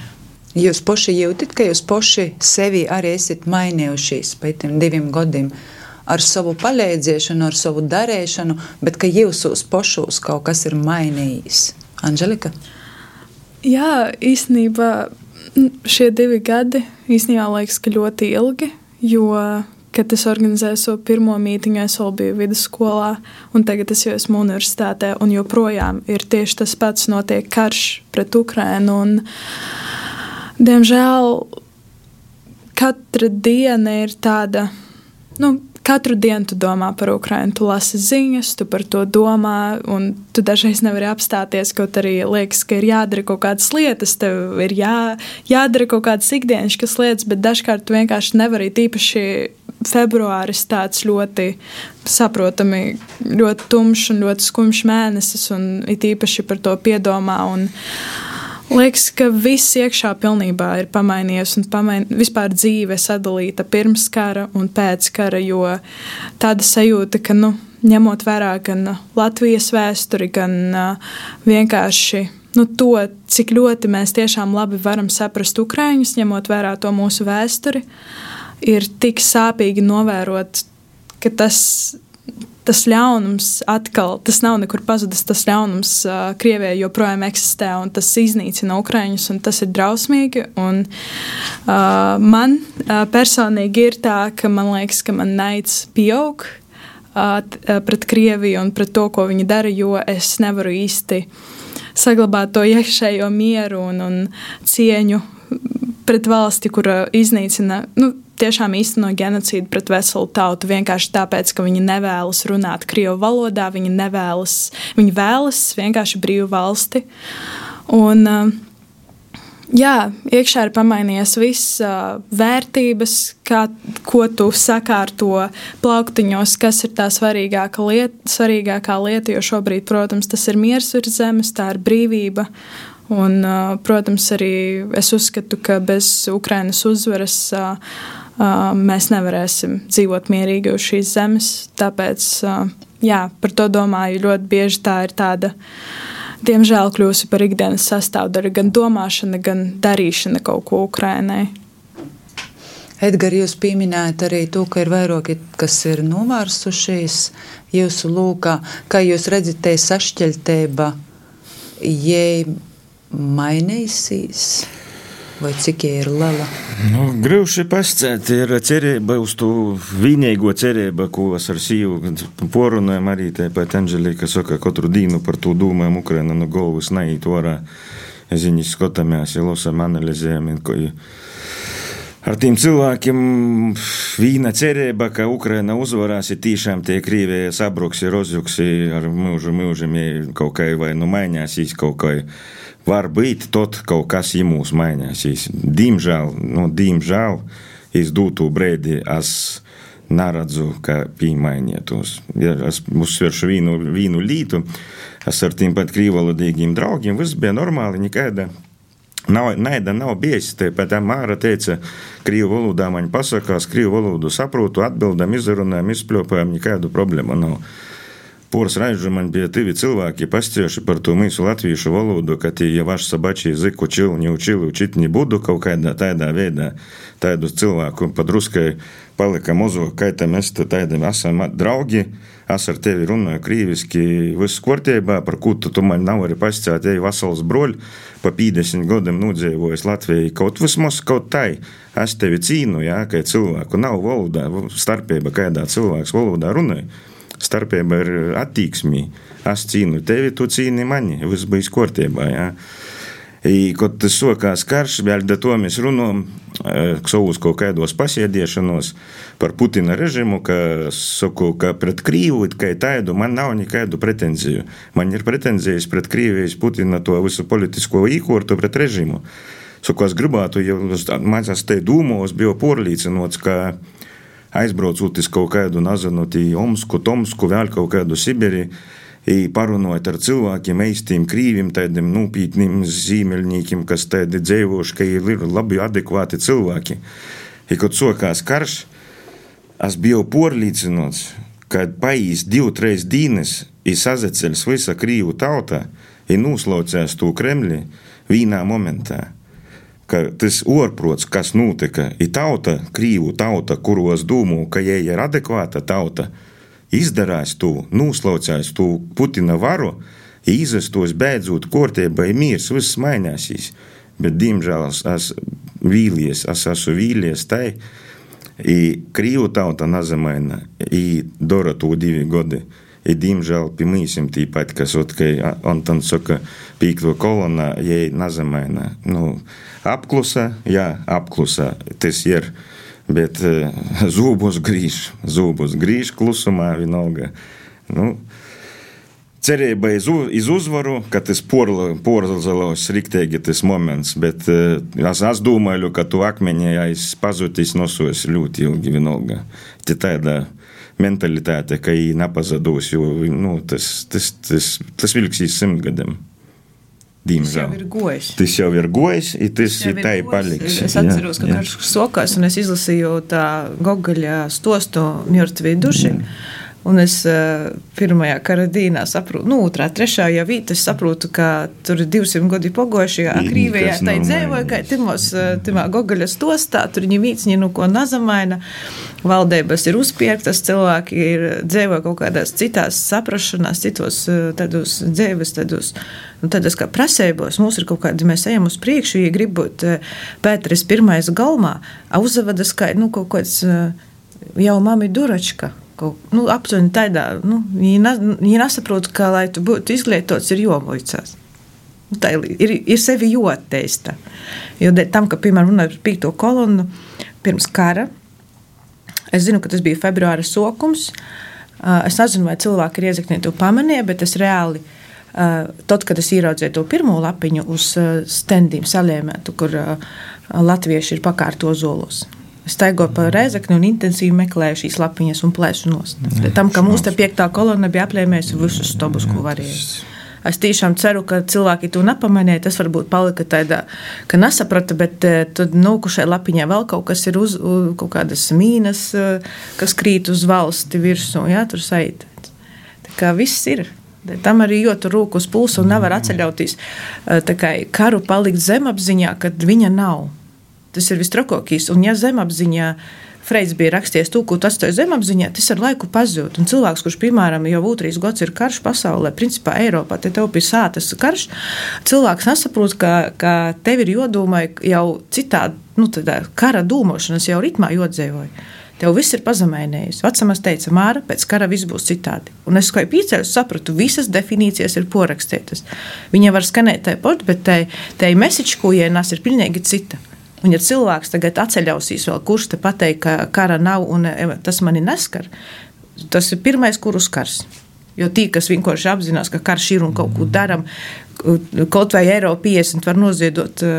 Jūs paši jūtat, ka jūs paši sevi arī esat mainījušies pēc tam diviem gadiem ar savu palīdzēšanu, ar savu darīšanu, bet ka jūsos pašos kaut kas ir mainījis. Anželika? Jā, īstenībā šie divi gadi īstenībā liekas, ka ļoti ilgi, jo kad es organizēju savu pirmo mītīņu, es vēl biju vidusskolā, un tagad es jau esmu universitātē, un joprojām ir tieši tas pats, notiek karš pret Ukrainu. Diemžēl katra diena ir tāda, nu, katru dienu tu domā par Ukrajinu, tu lasi ziņas, tu par to domā, un tu dažreiz nevari apstāties, kaut arī liekas, ka ir jādara kaut kādas lietas, tev ir jā, jādara kaut kādas ikdienas lietas, bet dažkārt tu vienkārši nevari tīpaši. Februāris tāds ļoti saprotami, ļoti tumšs un ļoti skumjš mēnesis, un it īpaši par to piedomā. Un, uh, Liekas, ka viss iekšā pilnībā ir pamainījies un pamain... vispār dzīve sadalīta pirms kara un pēc kara, jo tāda sajūta, ka, nu, ņemot vērā gan Latvijas vēsturi, gan uh, vienkārši nu, to, cik ļoti mēs tiešām labi varam saprast Ukraiņus, ņemot vērā to mūsu vēsturi, ir tik sāpīgi novērot, ka tas tas ļaunums atkal, tas nav nekur pazudis. Tas ļaunums uh, Krievijai joprojām eksistē un tas iznīcina Ukraiņus, un tas ir drausmīgi. Un, uh, man uh, personīgi ir tā, ka man liekas, ka man naids pieaug uh, pret Krieviju un pret to, ko viņi dara, jo es nevaru īsti saglabāt to iekšējo mieru un, un cieņu pret valsti, kura iznīcina. Nu, tiešām īsteno genocīdu pret veselu tautu vienkārši tāpēc, ka viņi nevēlas runāt krievu valodā, viņi nevēlas, viņi vēlas vienkārši brīvu valsti. Un, jā, iekšā ir pamainījies viss vērtības, kā, ko tu sakārto plauktiņos, kas ir tā svarīgākā lieta, svarīgākā lieta, jo šobrīd, protams, tas ir miers virs zemes, tā ir brīvība. Un, protams, arī es uzskatu, ka bez Ukrainas uzvaras mēs nevarēsim dzīvot mierīgi uz šīs zemes. Tāpēc jā, par to domāju ļoti bieži tā ir tāda. Diemžēl kļūsi par ikdienas sastāvdaļu, gan domāšana, gan darīšana kaut ko Ukrainai. Edgars, jūs pieminējat arī to, ka ir vairāki, kas ir novērsušies jūsu lūkā. Kā jūs redzat, te sašķeltība, jai mainīsies? Vai cik ir liela? Nu, Grūti pasakāt, ir cerība uz to vienīgo cerību, ko es ar sīvu porunāju. Arī tāpat Anģelīka saka, katru dienu par to domājam, Ukraina no galvas neiet orā. Es viņu skatāmies, ja lasām, analizējam. Ar tiem cilvēkiem viena cerība, ka Ukraina uzvarēs, ir tiešām tie Krievija sabruks, ir rozjuks, ar mūžu mūžam, kaut kā vai nu mainīsies kaut kā var būt tot kaut kas mūs mainīsies. Diemžēl, nu, diemžēl, es dūtu brīdi, es neredzu, ka piemainītos. Ja es uzsveršu vienu, vienu lītu, es ar tiem pat krīvalodīgiem draugiem, viss bija normāli, nekāda. Nav, naida nav bijis. Tāpat Māra teica, krīvu valodā man pasakās, krīvu valodu saprotu, atbildam, izrunājam, izpļopājam, nekādu problēmu nav. Poras raidžu man bija divi cilvēki pastāstījuši par to mūsu latviešu valodu, ka tie jau vaši sabači ziku čilu, neučili, učit nebudu kaut kādā tādā veidā. Tādus cilvēku padruskai palika mozo, kā tā mēs tādiem esam draugi. Es ar tevi runāju krīviski, viss kārtībā, par ko tu, tu man nav arī pastāstījis, ej vasals broļi, pa 50 gadiem nodzīvojis Latvijai kaut vismaz kaut tai. Es tevi cīnu, jā, kā cilvēku nav valodā, starpība, kādā cilvēks valodā runāja starpība ir attieksmī. Es cīnu tevi, tu cīni mani, viss bija kārtībā. Ja? I, kad tas sākās karš, vēl ar to mēs runājam, savus kaut kādos pasēdiešanos par Putina režimu, ka saku, ka pret Krīvu kā tādu man nav nekādu pretenziju. Man ir pretenzijas pret Krievijas Putina to visu politisko īkortu pret režimu. Saku, es gribētu, ja man tas te dūmos, biju porlīcinots, ka aizbraucot uz kaut kādu, nezinu, Omsku, Tomsku, vēl kaut kādu Sibīriju. Parunājot ar cilvēkiem, īstiem krīviem, tādiem nopietniem zīmeļniekiem, kas tādi dzīvojuši, ka ir labi, adekvāti cilvēki. I, kad sākās karš, es biju porlīcinots, ka paies divu, trīs dienas, ir sazeceļs visa krīvu tauta, ir noslaucējis to Kremli vienā momentā ka tas orprots, kas notika, ir tauta, krīvu tauta, kuros dūmu, ka jie ir adekvāta tauta, izdarās to, noslaucās to Putina varu, izvestos beidzot kārtībai miers, viss mainīsies. Bet, diemžēl, es vīlies, es esmu vīlies tai, krīvu tauta nezamaina, i dara to divi gadi. I, diemžēl, pie mums tīpat, kas, ot, kai Antons saka, pīkto kolonā, jai nezamaina. Nu, apklusa, jā, apklusa, tas ir. Bet uh, zūbus grīž, zūbus grīž klusumā vienalga. Nu, cerība iz, iz uzvaru, ka tas porzalos riktīgi tas moments, bet uh, es, es domāju, ka tu akmeņi aiz pazudīs nosos ļoti ilgi vienalga. Te tāda mentalitāte, ka viņi nepazudīs, jo nu, tas, tas, tas, tas vilksīs simt gadiem. Diemžēl. Tas jau ir gojis. Un tas, ir tā ir paliks. Es atceros, jā, ka karš sokās, un es izlasīju tā Gogaļa stostu Mjortvi duši. Mm. Un es uh, pirmajā karadīnā saprotu, nu, otrā, trešā jau vītā es saprotu, ka tur ir 200 gadi pogojuši, ja Krīvijā tā dzīvoja, ka timos, timā Gogaļas tostā, tur viņi vīts, viņi nu ko nazamaina, valdības ir uzpirktas, cilvēki ir dzīvoja kaut kādās citās saprašanās, citos tādos dzīves, tādos, nu, tādos kā prasēbos, mums ir kaut kādi, mēs ejam uz priekšu, ja grib būt Pēteris pirmais galmā, uzavadas kā, nu, kaut kāds jau mami duračka kaut nu, aptuveni tādā, nu, viņi nesaprot, ka, lai tu būtu izglītots, ir jāmocās. Nu, tā ir, ir, sevi jāatteista. Jo tam, ka, piemēram, runājot par pīkto kolonu pirms kara, es zinu, ka tas bija februāra sokums. Es nezinu, vai cilvēki ir iezakņi to pamanīja, bet es reāli Tad, kad es ieraudzīju to pirmo lapiņu uz standiem salēmētu, kur latvieši ir pakārto zolos. Es staigoju pa rēzakni un intensīvi meklēju šīs lapiņas un plēsu nost. Tam, ka mūsu piektā kolona bija aplēmējusi visus stobus, ko varēja. Es tiešām ceru, ka cilvēki to nepamanīja. Tas varbūt palika tādā, ka nesaprata, bet tad nūkušai lapiņai vēl kaut kas ir uz, kaut kādas mīnas, kas krīt uz valsti virsū. Jā, tur saīt. Tā kā viss ir. Tam arī jūtu rūku uz pulsu un nevar atceļauties kā, karu palikt zemapziņā, kad viņa nav. Tas ir vistrakākais. Un ja zemapziņā Freids bija rakstījis to, ko tas atstāja zemapziņā, tas ar laiku pazūd. Un cilvēks, kurš, piemēram, jau otrīs gads ir karš pasaulē, principā Eiropā, te tev bija sātas karš, cilvēks nesaprot, ka, ka tev ir jodomai jau citādi, nu, tādā kara dūmošanas jau ritmā jodzēvoja. Tev viss ir pazemējies. Vecamais teica, Māra, pēc kara viss būs citādi. Un es kā pīcēju, sapratu, visas definīcijas ir porakstītas. Viņa var skanēt tāpat, bet tai, tai mesiķi, ko ienes, ir pilnīgi cita. Un, ja cilvēks tagad atceļausīs vēl, kurš te pateiks, ka kara nav un e, tas mani neskar, tas ir pirmais, kurus skars. Jo tie, kas vienkārši apzinās, ka karš ir un kaut ko darām, kaut vai eiro 50 var noziedot e,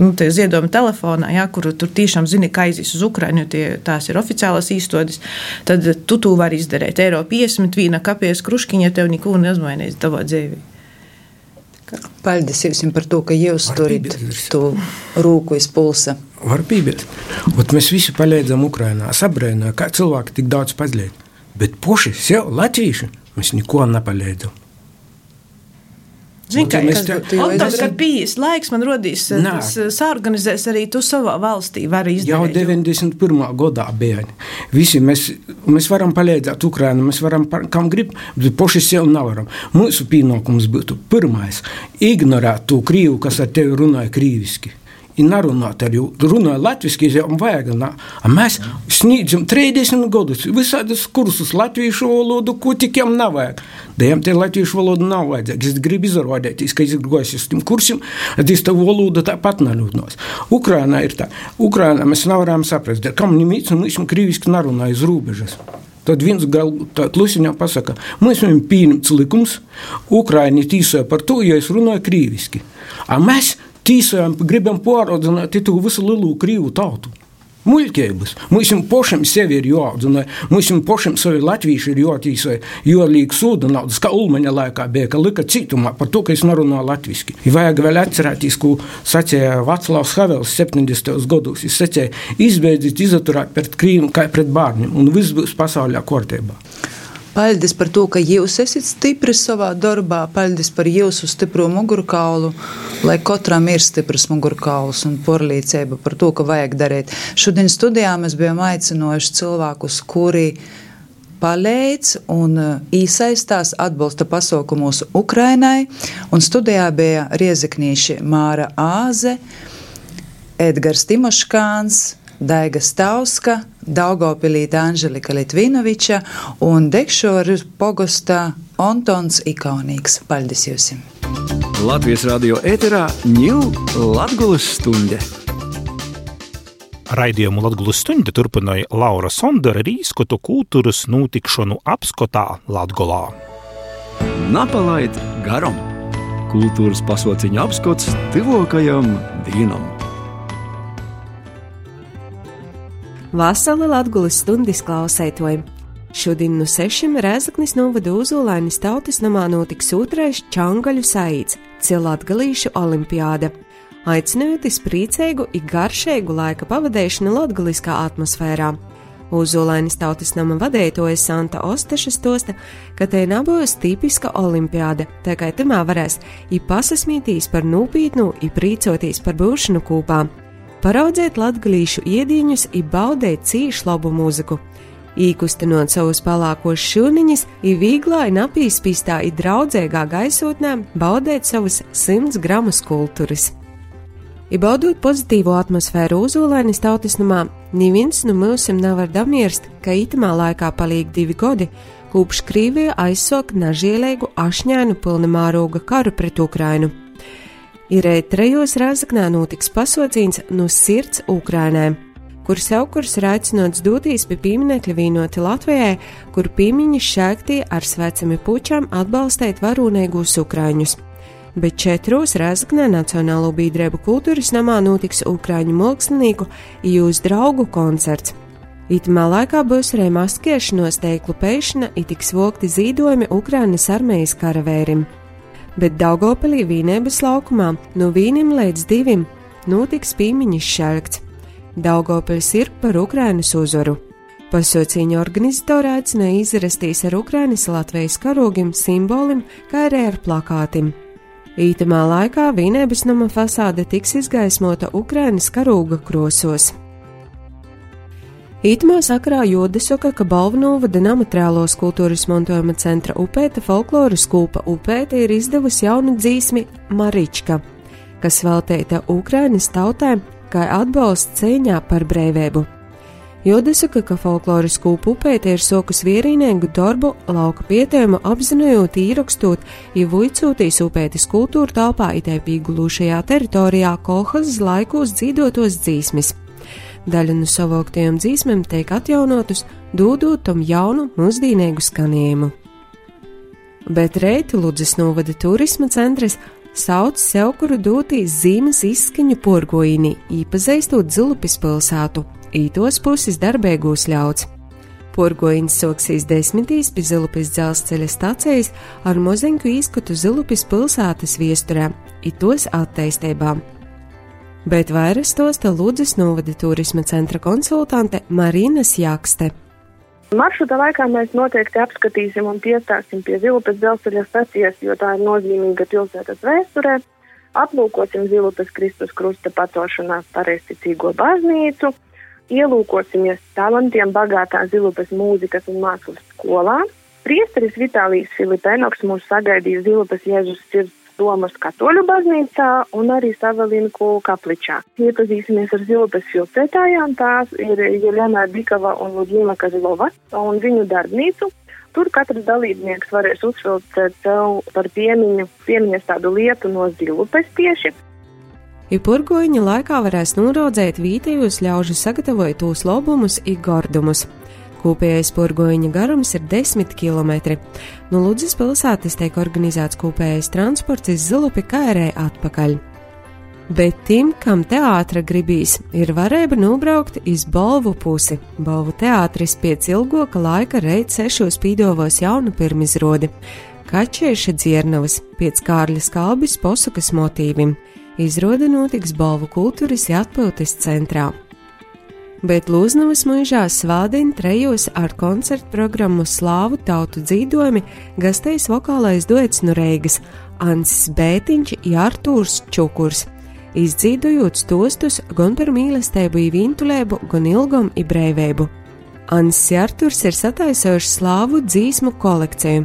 nu, ziedojumu telefonā, ja, kur tur tiešām zini, ka aizies uz Ukrajinu, jo tās ir oficiālas īstotis, tad tu to vari izdarīt. Eiro 50, vīna kapies kruškiņa, tev neko nezmainīs tavā dzīvē. Paldies jums par to, ka jūs turat to rūku iz pulsa. Var piebilst. Mēs visi palīdzam Ukrajinā, sabrēnā, kā cilvēki tik daudz pazliet. Bet poši sev, latvieši, mēs neko nepalīdzam. Zini, kā tam strādājam, kad bijis laiks, man rodīs, tas sāorganizēs arī tu savā valstī. Jau 91. gadā bija. Visi mēs, mēs varam palīdzēt Ukraiņai, mēs varam, kam grib, bet paši sev nevaram. Mūsu pienākums būtu pirmais - ignorēt to krīvu, kas ar tevi runāja krīviski ir nerunāt ar jums. Runāja latviešu, jau vajag. Mēs sniedzam 30 gadus visādus kursus latviešu valodu, ko tikiem nav vajag. Dēļ tie latviešu valodu nav vajadzīga. Es gribu izrādīties, ka es gāju uz tiem kursiem, tad es to valodu tāpat nelūdnos. Ukrainā ir tā. Ukrainā mēs nevaram saprast, kam viņi mīts un viņam krīviski nerunāja uz robežas. Tad viens klusiņā pasakā, mēs viņam pieņemts likums, Ukraiņi tīsoja par to, ja es runāju krīviski. A mēs tīsojam, gribam pāraudzināt to visu lielu krīvu tautu. Muļķības. Mums pašam sevi ir jāaudzina, mums pašam savi latvieši ir jātīsoja, jo liek sūda naudas, kā Ulmaņa laikā bija, ka lika citumā par to, ka es nerunāju latviski. Ir vajag vēl atcerēties, ko sacīja Vaclavs Havels 70. gados. Viņš sacīja, izbeidziet izaturēt pret krīnu kā pret bērniem, un viss būs pasaulē kārtībā. Paldies par to, ka jūs esat stipri savā darbā. Paldies par jūsu stipro mugurkaulu, lai katram ir stiprs mugurkauls un porlīdzība par to, ka vajag darīt. Šodien studijā mēs bijām aicinojuši cilvēkus, kuri palīdz un iesaistās atbalsta pasaukumus Ukrainai. Un studijā bija riezeknīši Māra Āze, Edgars Timoškāns, Daiga Stauska, Daugopilīta Anželika Litvinoviča un Dekšoru pogosta Antons Ikaunīgs. Paldies jums! Latvijas radio ēterā ņūl Latgulas stunde. Raidījumu Latvijas stunde turpināja Laura Sondera ar īskotu kultūras notikšanu apskotā Latgolā. Napalaid garam! Kultūras pasauciņa apskots tuvākajam dienam! Vasala Latgulis stundas klausētojiem. Šodien no sešiem Rēzaknis novada Uzulainis tautas namā notiks otrais Čangaļu saīts - Cilātgalīšu olimpiāda. Aicinot uz priecīgu, ik garšīgu laika pavadīšanu latgaliskā atmosfērā. Uzulainis tautas nama vadītoja Santa Osteša stosta, ka te nebūs tipiska olimpiāda, tā kā tamā varēs i pasasmītīs par nūpītnu, i prīcoties par būšanu kūpā paraudzēt latgalīšu iedīņus, i baudēt cīšu labu mūziku. Īkustinot savus palākos šūniņus, ir vieglā un apīspīstā, ir draudzēgā gaisotnē baudēt savus 100 gramus kultūras. Ibaudot pozitīvo atmosfēru uzolainis tautisnumā, neviens no mums nevar damirst, ka itamā laikā paliek divi gadi, kopš Krīvija aizsok nažielēgu ašņēnu pilnamāroga karu pret Ukrainu. Ir trejos Rāzaknā notiks pasaucīns no sirds Ukrānai. kur savukārt ir aicināts doties pie pieminekļa vīnoti Latvijai, kur piemiņas šēgtie ar svecami pučām atbalstīt varūnīgus ukraiņus. Bet četros Rēzaknē Nacionālo biedrību kultūras namā notiks Ukrāņu mākslinieku jūs draugu koncerts. Itamā laikā būs arī maskiešanos, teiklu pēšana, it tiks vokti zīdojumi Ukrānas armijas karavērim. Bet Daugopilī vīnēbas laukumā no vīnim līdz divim notiks pīmiņas šalkts. Daugopils ir par Ukrainas uzvaru. Pasaucīņa organizatori aicināja izrastīs ar Ukrainas Latvijas karogiem, simbolim, kā arī ar plakātim. Ītamā laikā Vīnēbas nama fasāde tiks izgaismota Ukrainas karūga krosos. Ītumā sakarā Jodesoka, ka Balvnovada namateriālos kultūras mantojuma centra upēta folkloras kūpa upēta ir izdevusi jaunu dzīsmi Marička, kas veltīta Ukrainas tautēm kā atbalsts cīņā par brīvību. Jodesaka, ka folkloras kūpu upēte ir sokas vierīnēgu darbu lauka pietēmu apzinojot īrakstot, ja vuicūtīs upētis kultūra telpā itē pīgulūšajā teritorijā kolhas laikos dzīdotos dzīsmis. Daļa no savoktajiem dzīsmēm tiek atjaunotas, dodot tam jaunu, mūsdīnīgu skanējumu. Bet reiti Ludzes novada turisma centrs sauc sev, kuru dotīs zīmes izskaņu porgoīni, īpazīstot Zilupis pilsētu, ītos puses darbēgūs ļauts. Porgoīns soksīs desmitīs pie Zilupis dzelzceļa stacijas ar mozeņku izskatu Zilupis pilsētas viesturē, itos attīstībām. Bet vairs tos te Lūdzes novada turisma centra konsultante Marinas Jakste. Maršruta laikā mēs noteikti apskatīsim un piestāsim pie Zilupes dzelzceļa stacijas, jo tā ir nozīmīga pilsētas vēsturē. Aplūkosim Zilupes Kristus krusta patošanās pareizticīgo baznīcu, ielūkosimies talantiem bagātā Zilupes mūzikas un mākslas skolā. Priesteris Vitālijas Filipēnoks mūs sagaidīja Zilupes Jēzus sirds Domas katoļu baznīcā un arī Savalinku kapličā. Iepazīsimies ar zilupes filtrētājām, tās ir Jelena Bikava un Ludmila Kazilova un viņu darbnīcu. Tur katrs dalībnieks varēs uzfiltrēt sev par piemiņu, piemiņas tādu lietu no zilupes tieši. Ipurgoņa laikā varēs noraudzēt vītējos ļaužu sagatavotos lobumus i gordumus. Kopējais porgoņa garums ir 10 km. No Ludzas pilsētas tiek organizēts kopējais transports iz Zilupi kairē atpakaļ. Bet tim, kam teātra gribīs, ir varēja nobraukt iz Balvu pusi. Balvu teātris pēc ilgoka laika reiz sešos pīdovos jaunu pirmizrodi. Kačieša dziernavas pēc Kārļa skalbis posakas motīvim. Izrāda notiks Balvu kultūras atpūtas centrā bet Lūznavas mūžā svādina trejos ar koncertu programmu Slāvu tautu dzīvojumi gastējis vokālais duets no Reigas Ansis Bētiņš, Jārtūrs Čukurs, izdzīvojot stostus gan par mīlestību, īvintulēbu, gan ilgam i brēvēbu. Ansis Jārtūrs ir sataisojuši slāvu dzīsmu kolekciju,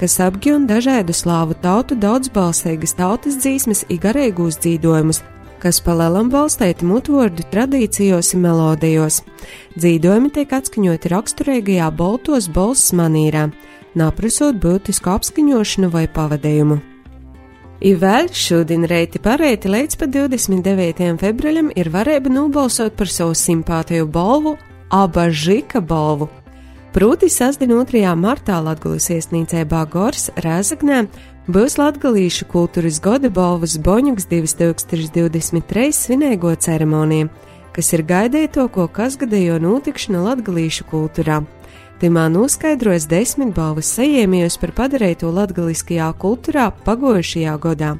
kas apgūna dažādu slāvu tautu daudzbalsīgas tautas dzīsmes, igarīgos dzīvojumus, kas palielam balstīti mutvordu tradīcijos un melodijos. Dzīvojumi tiek atskaņoti raksturīgajā boltos balss manīrā, neprasot būtisku apskaņošanu vai pavadījumu. I vēl šodien reiti pareiti līdz pat 29. februārim ir varēja nobalsot par savu simpātiju balvu, abažika balvu. Proti sasdien 2. martā Latgulis iesnīcē Bāgors Rēzagnē Būs latgalīšu kultūras goda balvas Boņuks 2023 svinēgo ceremoniju, kas ir gaidīto, ko kasgadējo notikšana latgalīšu kultūrā. Timā noskaidrojas desmit balvas saņēmējus par padarīto latgaliskajā kultūrā pagojušajā gadā.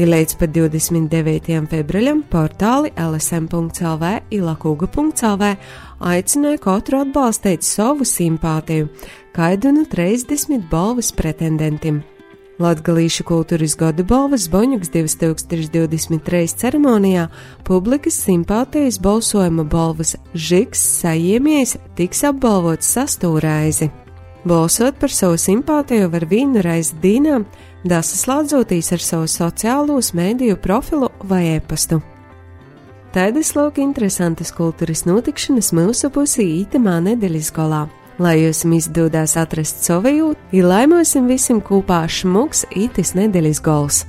Ir līdz pat 29. februārim portāli lsm.lv, ilakūga.lv aicināja katru atbalstīt savu simpātiju, kaidunu 30 balvas pretendentim. Latgalīšu kultūras gada balvas Boņuks 2023 ceremonijā publikas simpātijas balsojuma balvas Žiks sajiemējs tiks apbalvots sastūraizi. Balsot par savu simpātiju var vienu reizi dīnām, dasaslādzotīs ar savu sociālos mēdīju profilu vai e-pastu. Tādas lūk interesantas kultūras notikšanas mūsu pusī ītamā nedēļas galā lai jūs izdodas atrast savu jūtu, ir laimosim visiem kopā šmuks itis nedēļas gols.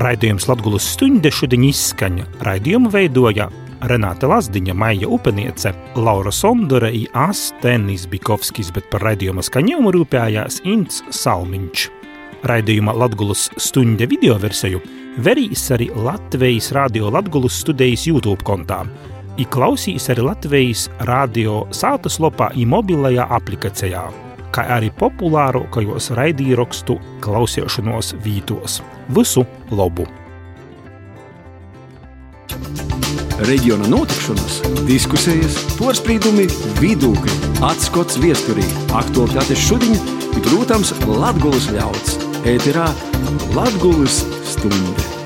Raidījums Latvijas stunde šodien izskaņa. Raidījumu veidoja Renāte Lazdiņa, Maija Upeniece, Laura Sondore Astenis Bikovskis, bet par raidījuma skaņojumu rūpējās Ints Salmiņš. Raidījuma Latvijas stunde video versiju verīs arī Latvijas radio Latvijas studijas YouTube kontā. I klausīs arī Latvijas radio sātas lopā un mobilajā aplikācijā, kā arī populārākajos raidījumos klausīšanos vītos. Visu labu! Reģiona notikšanas, diskusijas, porcelāna, vidūkļi, atskats viesturī, aktuālitātes šodien, bet, protams, Latvijas ļauds. Ēterā Latvijas stunde.